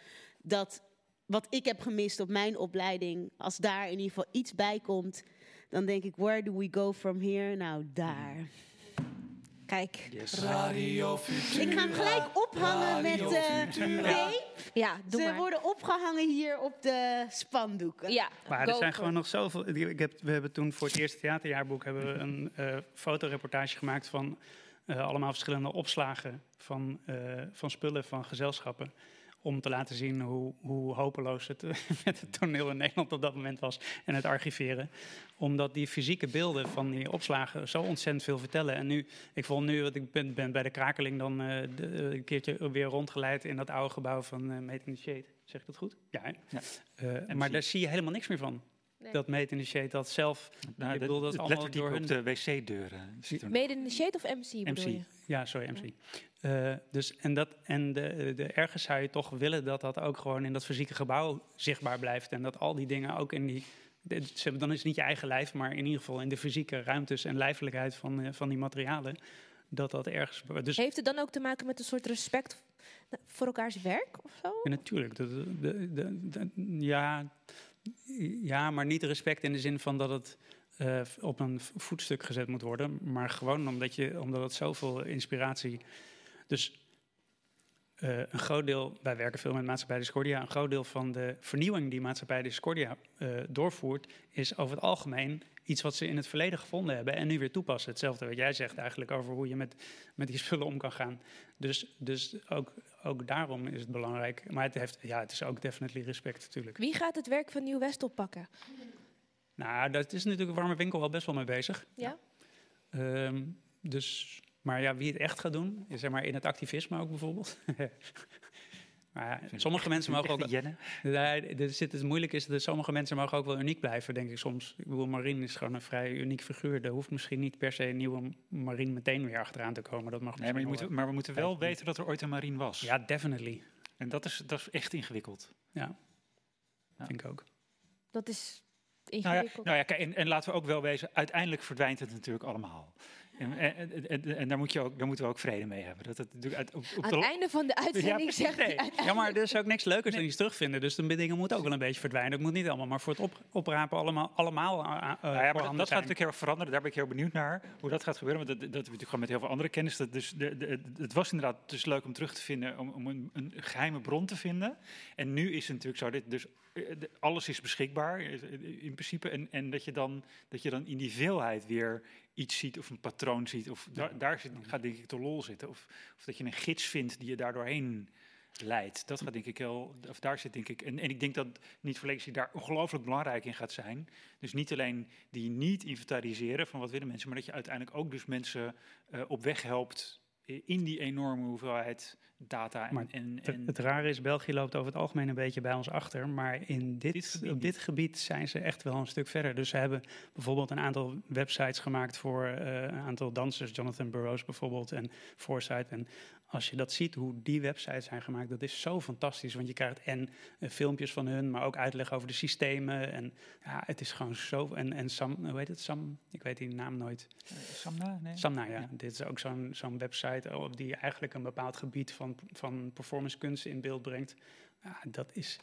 dat wat ik heb gemist op mijn opleiding, als daar in ieder geval iets bij komt, dan denk ik, where do we go from here? Nou, daar. Kijk. Radio Futura. Ik ga hem gelijk ophangen met Radio eh tape. Ja, doe Ze maar. worden opgehangen hier op de spandoeken. Ja, Maar go er zijn for gewoon nog zoveel. Ik heb, we hebben toen voor het eerste theaterjaarboek hebben we een eh, fotoreportage gemaakt van eh, allemaal verschillende opslagen van, eh, van spullen van gezelschappen. Om te laten zien hoe, hoe hopeloos het met het toneel in Nederland op dat moment was. En het archiveren. Omdat die fysieke beelden van die opslagen zo ontzettend veel vertellen. En nu, ik vond nu, want ik ben, ben bij de Krakeling dan eh, de, een keertje weer rondgeleid in dat oude gebouw van eh in the Shade. Zeg ik dat goed? Ja, hè? Ja. Eh, maar daar zie je helemaal niks meer van. Nee. Dat Made in the Shade, dat zelf. Nou, ik dat- bedoel, dat is het allemaal lettertype door hun... op de wc-deuren. zit er- Made in the Shade of MC bedoel MC. je? Ja, sorry, MC. Eh, dus, en dat, en de, de, ergens zou je toch willen dat dat ook gewoon in dat fysieke gebouw zichtbaar blijft. En dat al die dingen ook in die. de- Dan is het niet je eigen lijf, maar in ieder geval in de fysieke ruimtes en lijfelijkheid van, eh, van die materialen. Dat dat ergens. Dus Heeft het dan ook te maken met een soort respect voor elkaars werk of zo? Ja, natuurlijk. De, de, de, de- ja, Ja, maar niet respect in de zin van dat het eh, op een voetstuk gezet moet worden. Maar gewoon omdat, je, omdat het zoveel inspiratie... Dus eh, een groot deel, wij werken veel met Maatschappij Discordia... een groot deel van de vernieuwing die Maatschappij Discordia eh, doorvoert... is over het algemeen iets wat ze in het verleden gevonden hebben... en nu weer toepassen. Hetzelfde wat jij zegt eigenlijk over hoe je met, met die spullen om kan gaan. Dus, dus ook, ook daarom is het belangrijk. Maar het, heeft, ja, het is ook definitely respect natuurlijk. Wie gaat het werk van Nieuw West oppakken? Nou, dat is natuurlijk Warme Winkel wel best wel mee bezig. Ja? Ehm, dus, maar ja, wie het echt gaat doen, is zeg maar in het activisme ook bijvoorbeeld. maar ja, sommige mensen mogen ook... Jenne. Nee, zit, het moeilijk is dat sommige mensen mogen ook wel uniek blijven, denk ik soms. Ik bedoel, Marien is gewoon een vrij uniek figuur. Er hoeft misschien niet per se een nieuwe Marien meteen weer achteraan te komen. Dat mag Nee, maar, je moet, maar we moeten wel weten dat er ooit een marine was. Ja, definitely. En dat is, dat is echt ingewikkeld. Ja, vind ik ook. Dat is Nou ja, ingewikkeld. nou ja kijk, en, en laten we ook wel wezen, uiteindelijk verdwijnt het natuurlijk allemaal. En, en, en, en- en daar, moet je ook, daar moeten we ook vrede mee hebben. Dat het op, op Aan het einde van de uitzending zegt hij Nee. Ja, maar er is ook niks leukers dan iets terugvinden. Dus de dingen moeten ook wel een beetje verdwijnen. Het moet niet allemaal, maar voor het op, oprapen allemaal, allemaal uh, ja, maar dat, gaat natuurlijk heel erg veranderen. Daar ben ik heel benieuwd naar hoe dat gaat gebeuren. Want dat, dat hebben we natuurlijk gewoon met heel veel andere kennis. Dat dus de, de, het was inderdaad dus leuk om terug te vinden, om, om een, een geheime bron te vinden. En nu is het natuurlijk zo, dit, dus eh, alles is beschikbaar in principe. En, en dat, je dan, dat je dan in die veelheid weer iets ziet of een patroon ziet. Of daar, daar zit, gaat denk ik de lol zitten. Of, of dat je een gids vindt die je daardoorheen leidt. Dat gaat denk ik heel, of daar zit denk ik, en, en ik denk dat niet voor legacy daar ongelooflijk belangrijk in gaat zijn. Dus niet alleen die niet inventariseren van wat willen mensen, maar dat je uiteindelijk ook dus mensen eh, op weg helpt in die enorme hoeveelheid data. En, en, Het, en, het rare is, België loopt over het algemeen een beetje bij ons achter. Maar in dit, op dit gebied zijn ze echt wel een stuk verder. Dus ze hebben bijvoorbeeld een aantal websites gemaakt voor eh, een aantal dansers. Jonathan Burroughs bijvoorbeeld en Foresight. En als je dat ziet, hoe die websites zijn gemaakt, dat is zo fantastisch. Want je krijgt en eh, filmpjes van hun, maar ook uitleg over de systemen. En ja, het is gewoon zo... En, en Sam, hoe heet het? Sam? Ik weet die naam nooit. Samna? Nee? Samna, ja. Dit is ook zo'n zo'n website die eigenlijk een bepaald gebied van, van performance kunst in beeld brengt. Ja, dat is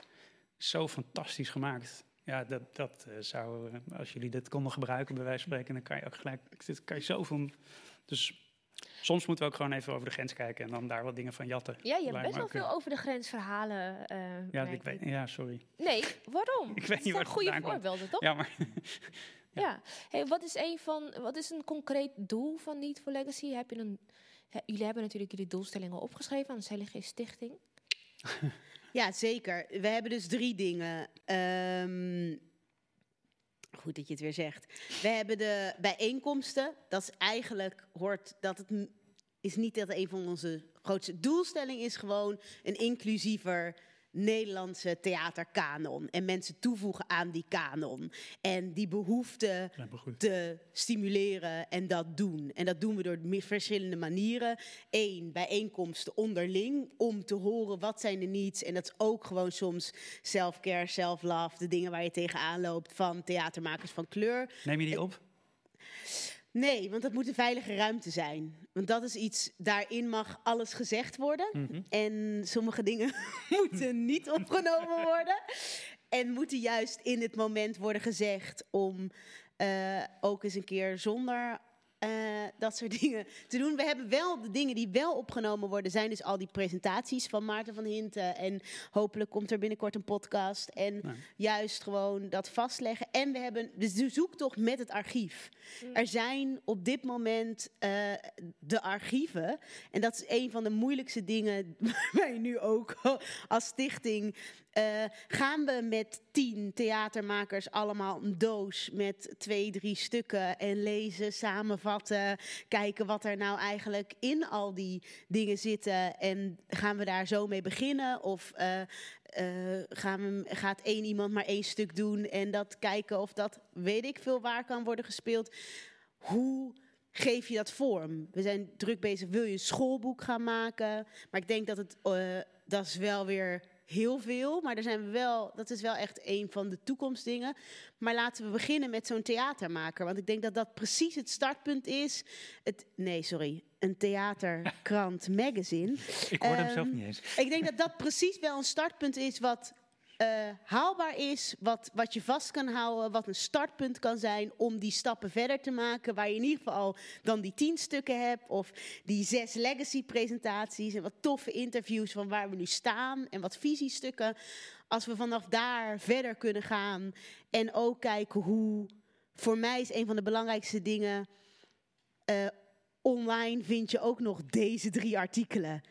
zo fantastisch gemaakt. Ja, dat, dat eh, zou, eh, als jullie dit konden gebruiken, bij wijze van spreken, dan kan je ook gelijk, dit kan je zoveel. Dus soms moeten we ook gewoon even over de grens kijken en dan daar wat dingen van jatten. Ja, je hebt best wel veel over de grens verhalen. eh, Ja, ik weet, ja, sorry. Nee, waarom? Ik weet Dat niet waar goede voorbeelden, toch? Ja, maar Ja. Hey, wat, is een van, wat is een concreet doel van Need for Legacy? Heb je een, jullie hebben natuurlijk jullie doelstellingen opgeschreven aan de CLG Stichting. Ja, zeker. We hebben dus drie dingen. Ehm, goed dat je het weer zegt. We hebben de bijeenkomsten. Dat is eigenlijk hoort dat het is niet dat een van onze grootste doelstellingen is gewoon een inclusiever Nederlandse theaterkanon en mensen toevoegen aan die kanon en die behoefte te stimuleren en dat doen. En dat doen we door verschillende manieren. Eén, bijeenkomsten onderling om te horen wat zijn de needs. En dat is ook gewoon soms self-care, self-love, de dingen waar je tegenaan loopt van theatermakers van kleur. neem je die op? Nee, want dat moet een veilige ruimte zijn. Want dat is iets, daarin mag alles gezegd worden. Mhm. En sommige dingen moeten niet opgenomen worden. En moeten juist in het moment worden gezegd om eh, ook eens een keer zonder eh, dat soort dingen te doen. We hebben wel de dingen die wel opgenomen worden, zijn dus al die presentaties van Maarten van Hinten. En hopelijk komt er binnenkort een podcast. En juist gewoon dat vastleggen. En we hebben dus de zoektocht met het archief. Er zijn op dit moment eh, de archieven. En dat is een van de moeilijkste dingen waar je nu ook als stichting. Eh, gaan we met tien theatermakers allemaal een doos met twee, drie stukken en lezen, samenvatten, kijken wat er nou eigenlijk in al die dingen zitten en gaan we daar zo mee beginnen of eh, eh, gaan we, gaat één iemand maar één stuk doen en dat kijken of dat weet ik veel waar kan worden gespeeld. Hoe geef je dat vorm? We zijn druk bezig. Wil je een schoolboek gaan maken? Maar ik denk dat het dat is wel weer heel veel. Maar daar zijn we wel, dat is wel echt een van de toekomstdingen. Maar laten we beginnen met zo'n theatermaker. Want ik denk dat dat precies het startpunt is. Het, nee, sorry. Een theaterkrant magazine. Ik hoorde hem Ehm, zelf niet eens. Ik denk dat dat precies wel een startpunt is wat. Eh, haalbaar is, wat, wat je vast kan houden, wat een startpunt kan zijn om die stappen verder te maken, waar je in ieder geval dan die tien stukken hebt of die zes legacy presentaties en wat toffe interviews van waar we nu staan en wat visiestukken. Als we vanaf daar verder kunnen gaan en ook kijken hoe, voor mij is een van de belangrijkste dingen, eh, online vind je ook nog deze drie artikelen.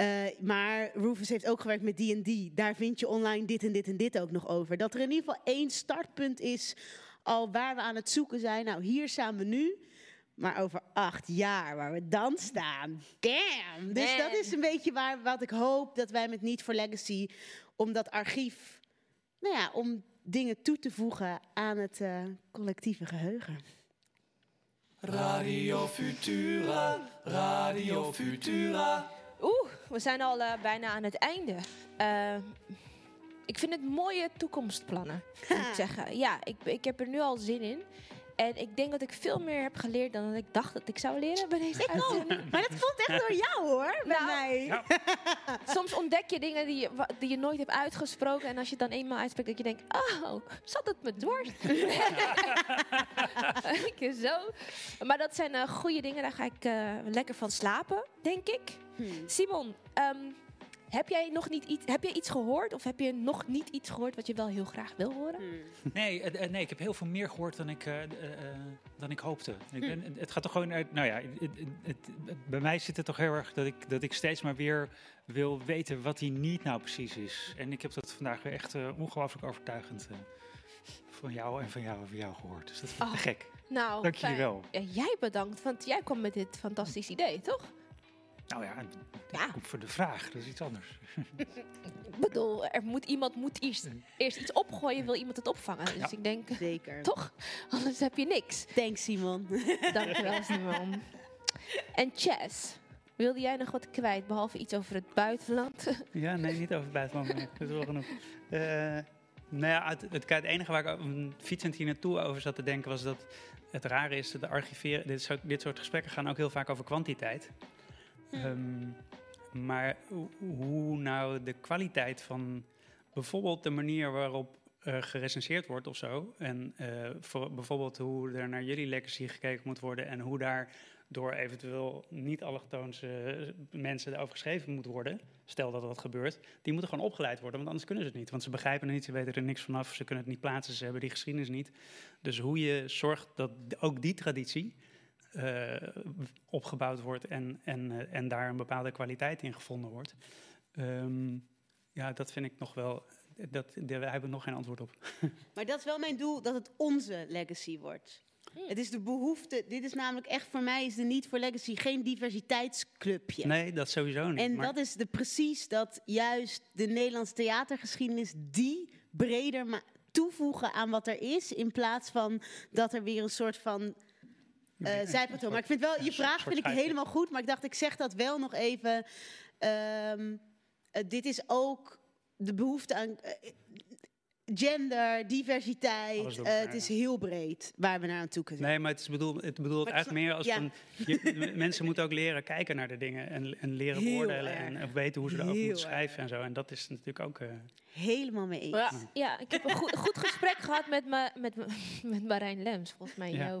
Eh, maar Rufus heeft ook gewerkt met D&D. Daar vind je online dit en dit en dit ook nog over. Dat er in ieder geval één startpunt is al waar we aan het zoeken zijn. Nou, hier staan we nu. Maar over acht jaar, waar we dan staan. Damn! Dus dat is een beetje waar, wat ik hoop dat wij met Niet voor Legacy... om dat archief, nou ja, om dingen toe te voegen aan het eh, collectieve geheugen. Radio Futura, Radio Futura. Oeh, we zijn al eh, bijna aan het einde. Eh, ik vind het mooie toekomstplannen, moet ik zeggen. Ja, ik, ik heb er nu al zin in. En ik denk dat ik veel meer heb geleerd dan dat ik dacht dat ik zou leren bij deze uitzending. Maar dat komt echt door jou hoor, bij Nou, mij. Soms ontdek je dingen die je, die je nooit hebt uitgesproken. En als je het dan eenmaal uitspreekt, dat je denkt... Oh, zat het me dwars? Ik zo. Maar dat zijn eh, goede dingen. Daar ga ik eh, lekker van slapen, denk ik. Simon, ehm, heb jij nog niet iets, heb jij iets gehoord? Of heb je nog niet iets gehoord wat je wel heel graag wil horen? Nee, eh, eh, nee, ik heb heel veel meer gehoord dan ik, eh, dan ik hoopte. Ik ben, Het gaat toch gewoon uit. Nou ja, het, het- het- het- bij mij zit het toch heel erg dat ik, dat ik steeds maar weer wil weten wat die niet nou precies is. En ik heb dat vandaag weer echt ongelooflijk overtuigend eh, van jou en van jou en van jou gehoord. Dus dat vind ik Oh, te gek. Nou, Dank jullie fijn. wel. Ja, jij bedankt, want jij kwam met dit fantastisch idee, toch? Nou ja, Ja. voor de vraag. Dat is iets anders. Ik bedoel, er moet iemand moet eerst, eerst iets opgooien, wil iemand het opvangen. Dus Ja. ik denk, Zeker. toch? Anders heb je niks. Thanks Simon. Dankjewel, Simon. En Chess, wilde jij nog wat kwijt, behalve iets over het buitenland? Ja, nee, niet over het buitenland. Nee. Dat is wel genoeg. Eh, nou ja, het, het, het enige waar ik fietsend hier naartoe over zat te denken was dat het rare is dat de archiveren, dit soort, dit soort gesprekken gaan ook heel vaak over kwantiteit. Ehm, maar hoe- nou de kwaliteit van bijvoorbeeld de manier waarop eh, gerecenseerd wordt of zo. En eh, voor bijvoorbeeld hoe er naar jullie legacy gekeken moet worden en hoe daar door eventueel niet-allochtoonse mensen over geschreven moet worden. Stel dat dat gebeurt. Die moeten gewoon opgeleid worden, want anders kunnen ze het niet. Want ze begrijpen het niet, ze weten er niks vanaf, ze kunnen het niet plaatsen, ze hebben die geschiedenis niet. Dus hoe je zorgt dat ook die traditie eh, opgebouwd wordt en, en, eh, en daar een bepaalde kwaliteit in gevonden wordt. Ehm, ja, dat vind ik nog wel. Dat, daar hebben we nog geen antwoord op. Maar dat is wel mijn doel, dat het onze legacy wordt. Het is de behoefte, dit is namelijk echt voor mij, is de niet voor legacy geen diversiteitsclubje. Nee, dat sowieso niet. En maar- dat is de, precies dat juist de Nederlandse theatergeschiedenis die breder toevoegen aan wat er is, in plaats van dat er weer een soort van zijpatroon. Maar ik vind wel, je vraag vind ik helemaal goed, maar ik dacht ik zeg dat wel nog even. Ehm, eh, dit is ook de behoefte aan eh, gender, diversiteit. Eh, het is heel breed waar we naar aan toe kunnen. Nee, maar het, is bedoel, het bedoelt eigenlijk meer als ja. van... Je, mensen moeten ook leren kijken naar de dingen en, en leren Heel beoordelen en, erg. en weten hoe ze erover Heel moeten schrijven en zo. En dat is natuurlijk ook... eh, Helemaal mee eens. Ja, ja, ik heb een goed, goed gesprek gehad met, ma, met, met Marijn Lems, volgens mij. Ja.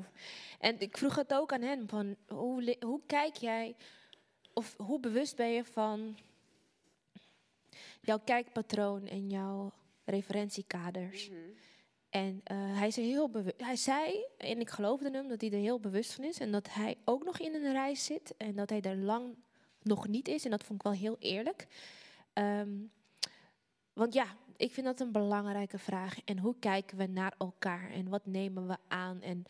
En ik vroeg het ook aan hem, van hoe, hoe kijk jij, of hoe bewust ben je van jouw kijkpatroon en jouw referentiekaders? En eh, hij, is er heel hij zei, en ik geloofde hem, dat hij er heel bewust van is. En dat hij ook nog in een reis zit. En dat hij er lang nog niet is. En dat vond ik wel heel eerlijk. Ehm, want ja, ik vind dat een belangrijke vraag. En hoe kijken we naar elkaar? En wat nemen we aan? En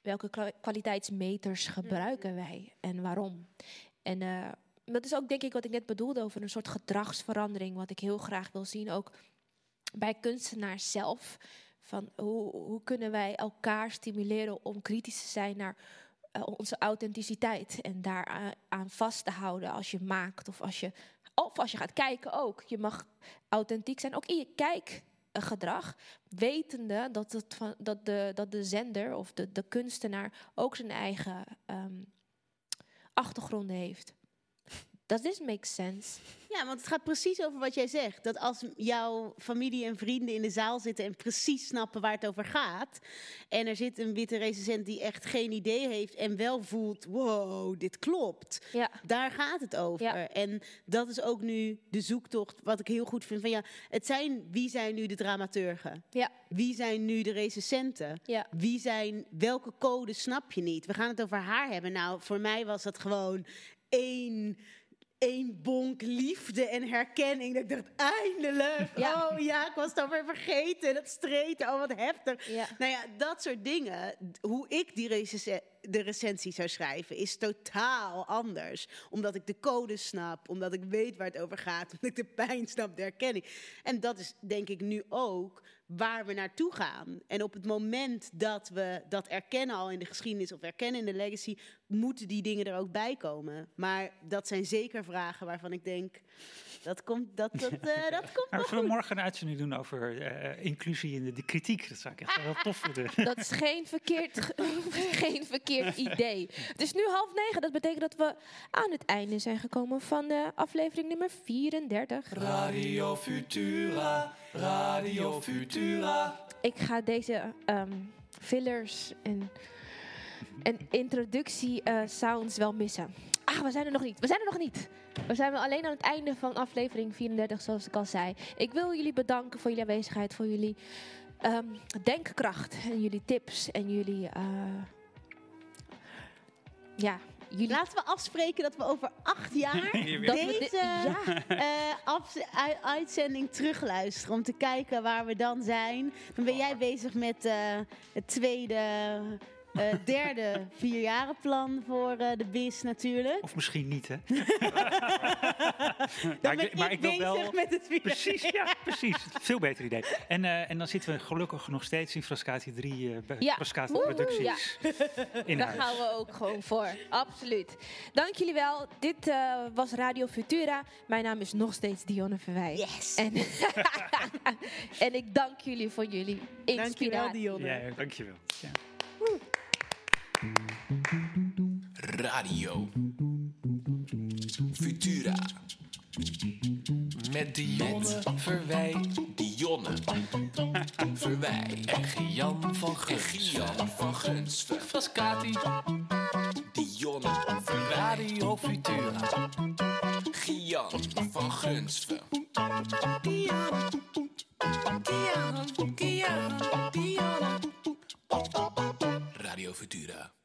welke kwa- kwaliteitsmeters gebruiken wij? En waarom? En eh, dat is ook denk ik wat ik net bedoelde over een soort gedragsverandering. Wat ik heel graag wil zien, ook bij kunstenaars zelf. Van hoe, hoe kunnen wij elkaar stimuleren om kritisch te zijn naar eh, onze authenticiteit. En daar aan- aan vast te houden als je maakt of als je, of als je gaat kijken ook. Je mag authentiek zijn, ook in je kijkgedrag. Wetende dat, het van, dat, de, dat de zender of de, de kunstenaar ook zijn eigen ehm, achtergronden heeft. Does this make sense? Ja, want het gaat precies over wat jij zegt. Dat als jouw familie en vrienden in de zaal zitten en precies snappen waar het over gaat. En er zit een witte recensent die echt geen idee heeft en wel voelt: wow, dit klopt. Ja. Daar gaat het over. Ja. En dat is ook nu de zoektocht, wat ik heel goed vind. Van ja, het zijn, wie zijn nu de dramaturgen? Ja. Wie zijn nu de recensenten? Ja. Wie zijn, welke code snap je niet? We gaan het over haar hebben. Nou, voor mij was dat gewoon één, één bonk liefde en herkenning. Dat ik dacht, eindelijk. Ja. Oh ja, ik was het alweer vergeten. Dat streten, oh wat heftig. Ja. Nou ja, dat soort dingen. Hoe ik die de recensie zou schrijven, is totaal anders. Omdat ik de code snap, omdat ik weet waar het over gaat, omdat ik de pijn snap, de herkenning. En dat is denk ik nu ook waar we naartoe gaan. En op het moment dat we dat erkennen al in de geschiedenis of erkennen in de legacy, moeten die dingen er ook bij komen. Maar dat zijn zeker vragen waarvan ik denk, dat komt, dat, dat, eh, dat komt Maar wel zullen we morgen een uitzending doen over eh, inclusie in de, de kritiek? Dat zou ik echt wel tof vinden. Dat is geen verkeerd, geen verkeerd idee. Het is nu half negen. Dat betekent dat we aan het einde zijn gekomen van de aflevering nummer 34. Radio Futura, Radio Futura. Ik ga deze ehm, fillers en, en introductie eh, wel missen. Ah, we zijn er nog niet. We zijn er nog niet. We zijn alleen aan het einde van aflevering 34, zoals ik al zei. Ik wil jullie bedanken voor jullie aanwezigheid, voor jullie ehm, denkkracht en jullie tips en jullie. eh, ja, jullie. Laten we afspreken dat we over acht jaar deze ja. eh, af- uitzending terugluisteren. Om te kijken waar we dan zijn. Dan ben jij bezig met eh, het tweede, derde vierjarenplan voor eh, de BIS natuurlijk. Of misschien niet, hè? Dan maar ben ik, maar ik wil bezig wel... met het vierde. Precies, ja, precies. Veel beter idee. En, eh, en dan zitten we gelukkig nog steeds in Frascati 3 eh bij Ja. Frascati producties in Daar huis. gaan we ook gewoon voor. Absoluut. Dank jullie wel. Dit eh, was Radio Futura. Mijn naam is nog steeds Dionne Verwij. Yes. En, en ik dank jullie voor jullie Dankjewel inspiratie. Dionne. Ja, dankjewel. Ja. Radio Futura. Met Dionne Verwij. Dionne Verwij. En Gian van Gunsven. Gian van Gunsven. Frascati. Dionne Verwij. Radio Futura. Gian van Gunsven. Dionne. Dionne. Dionne. Dionne. Radio Futura.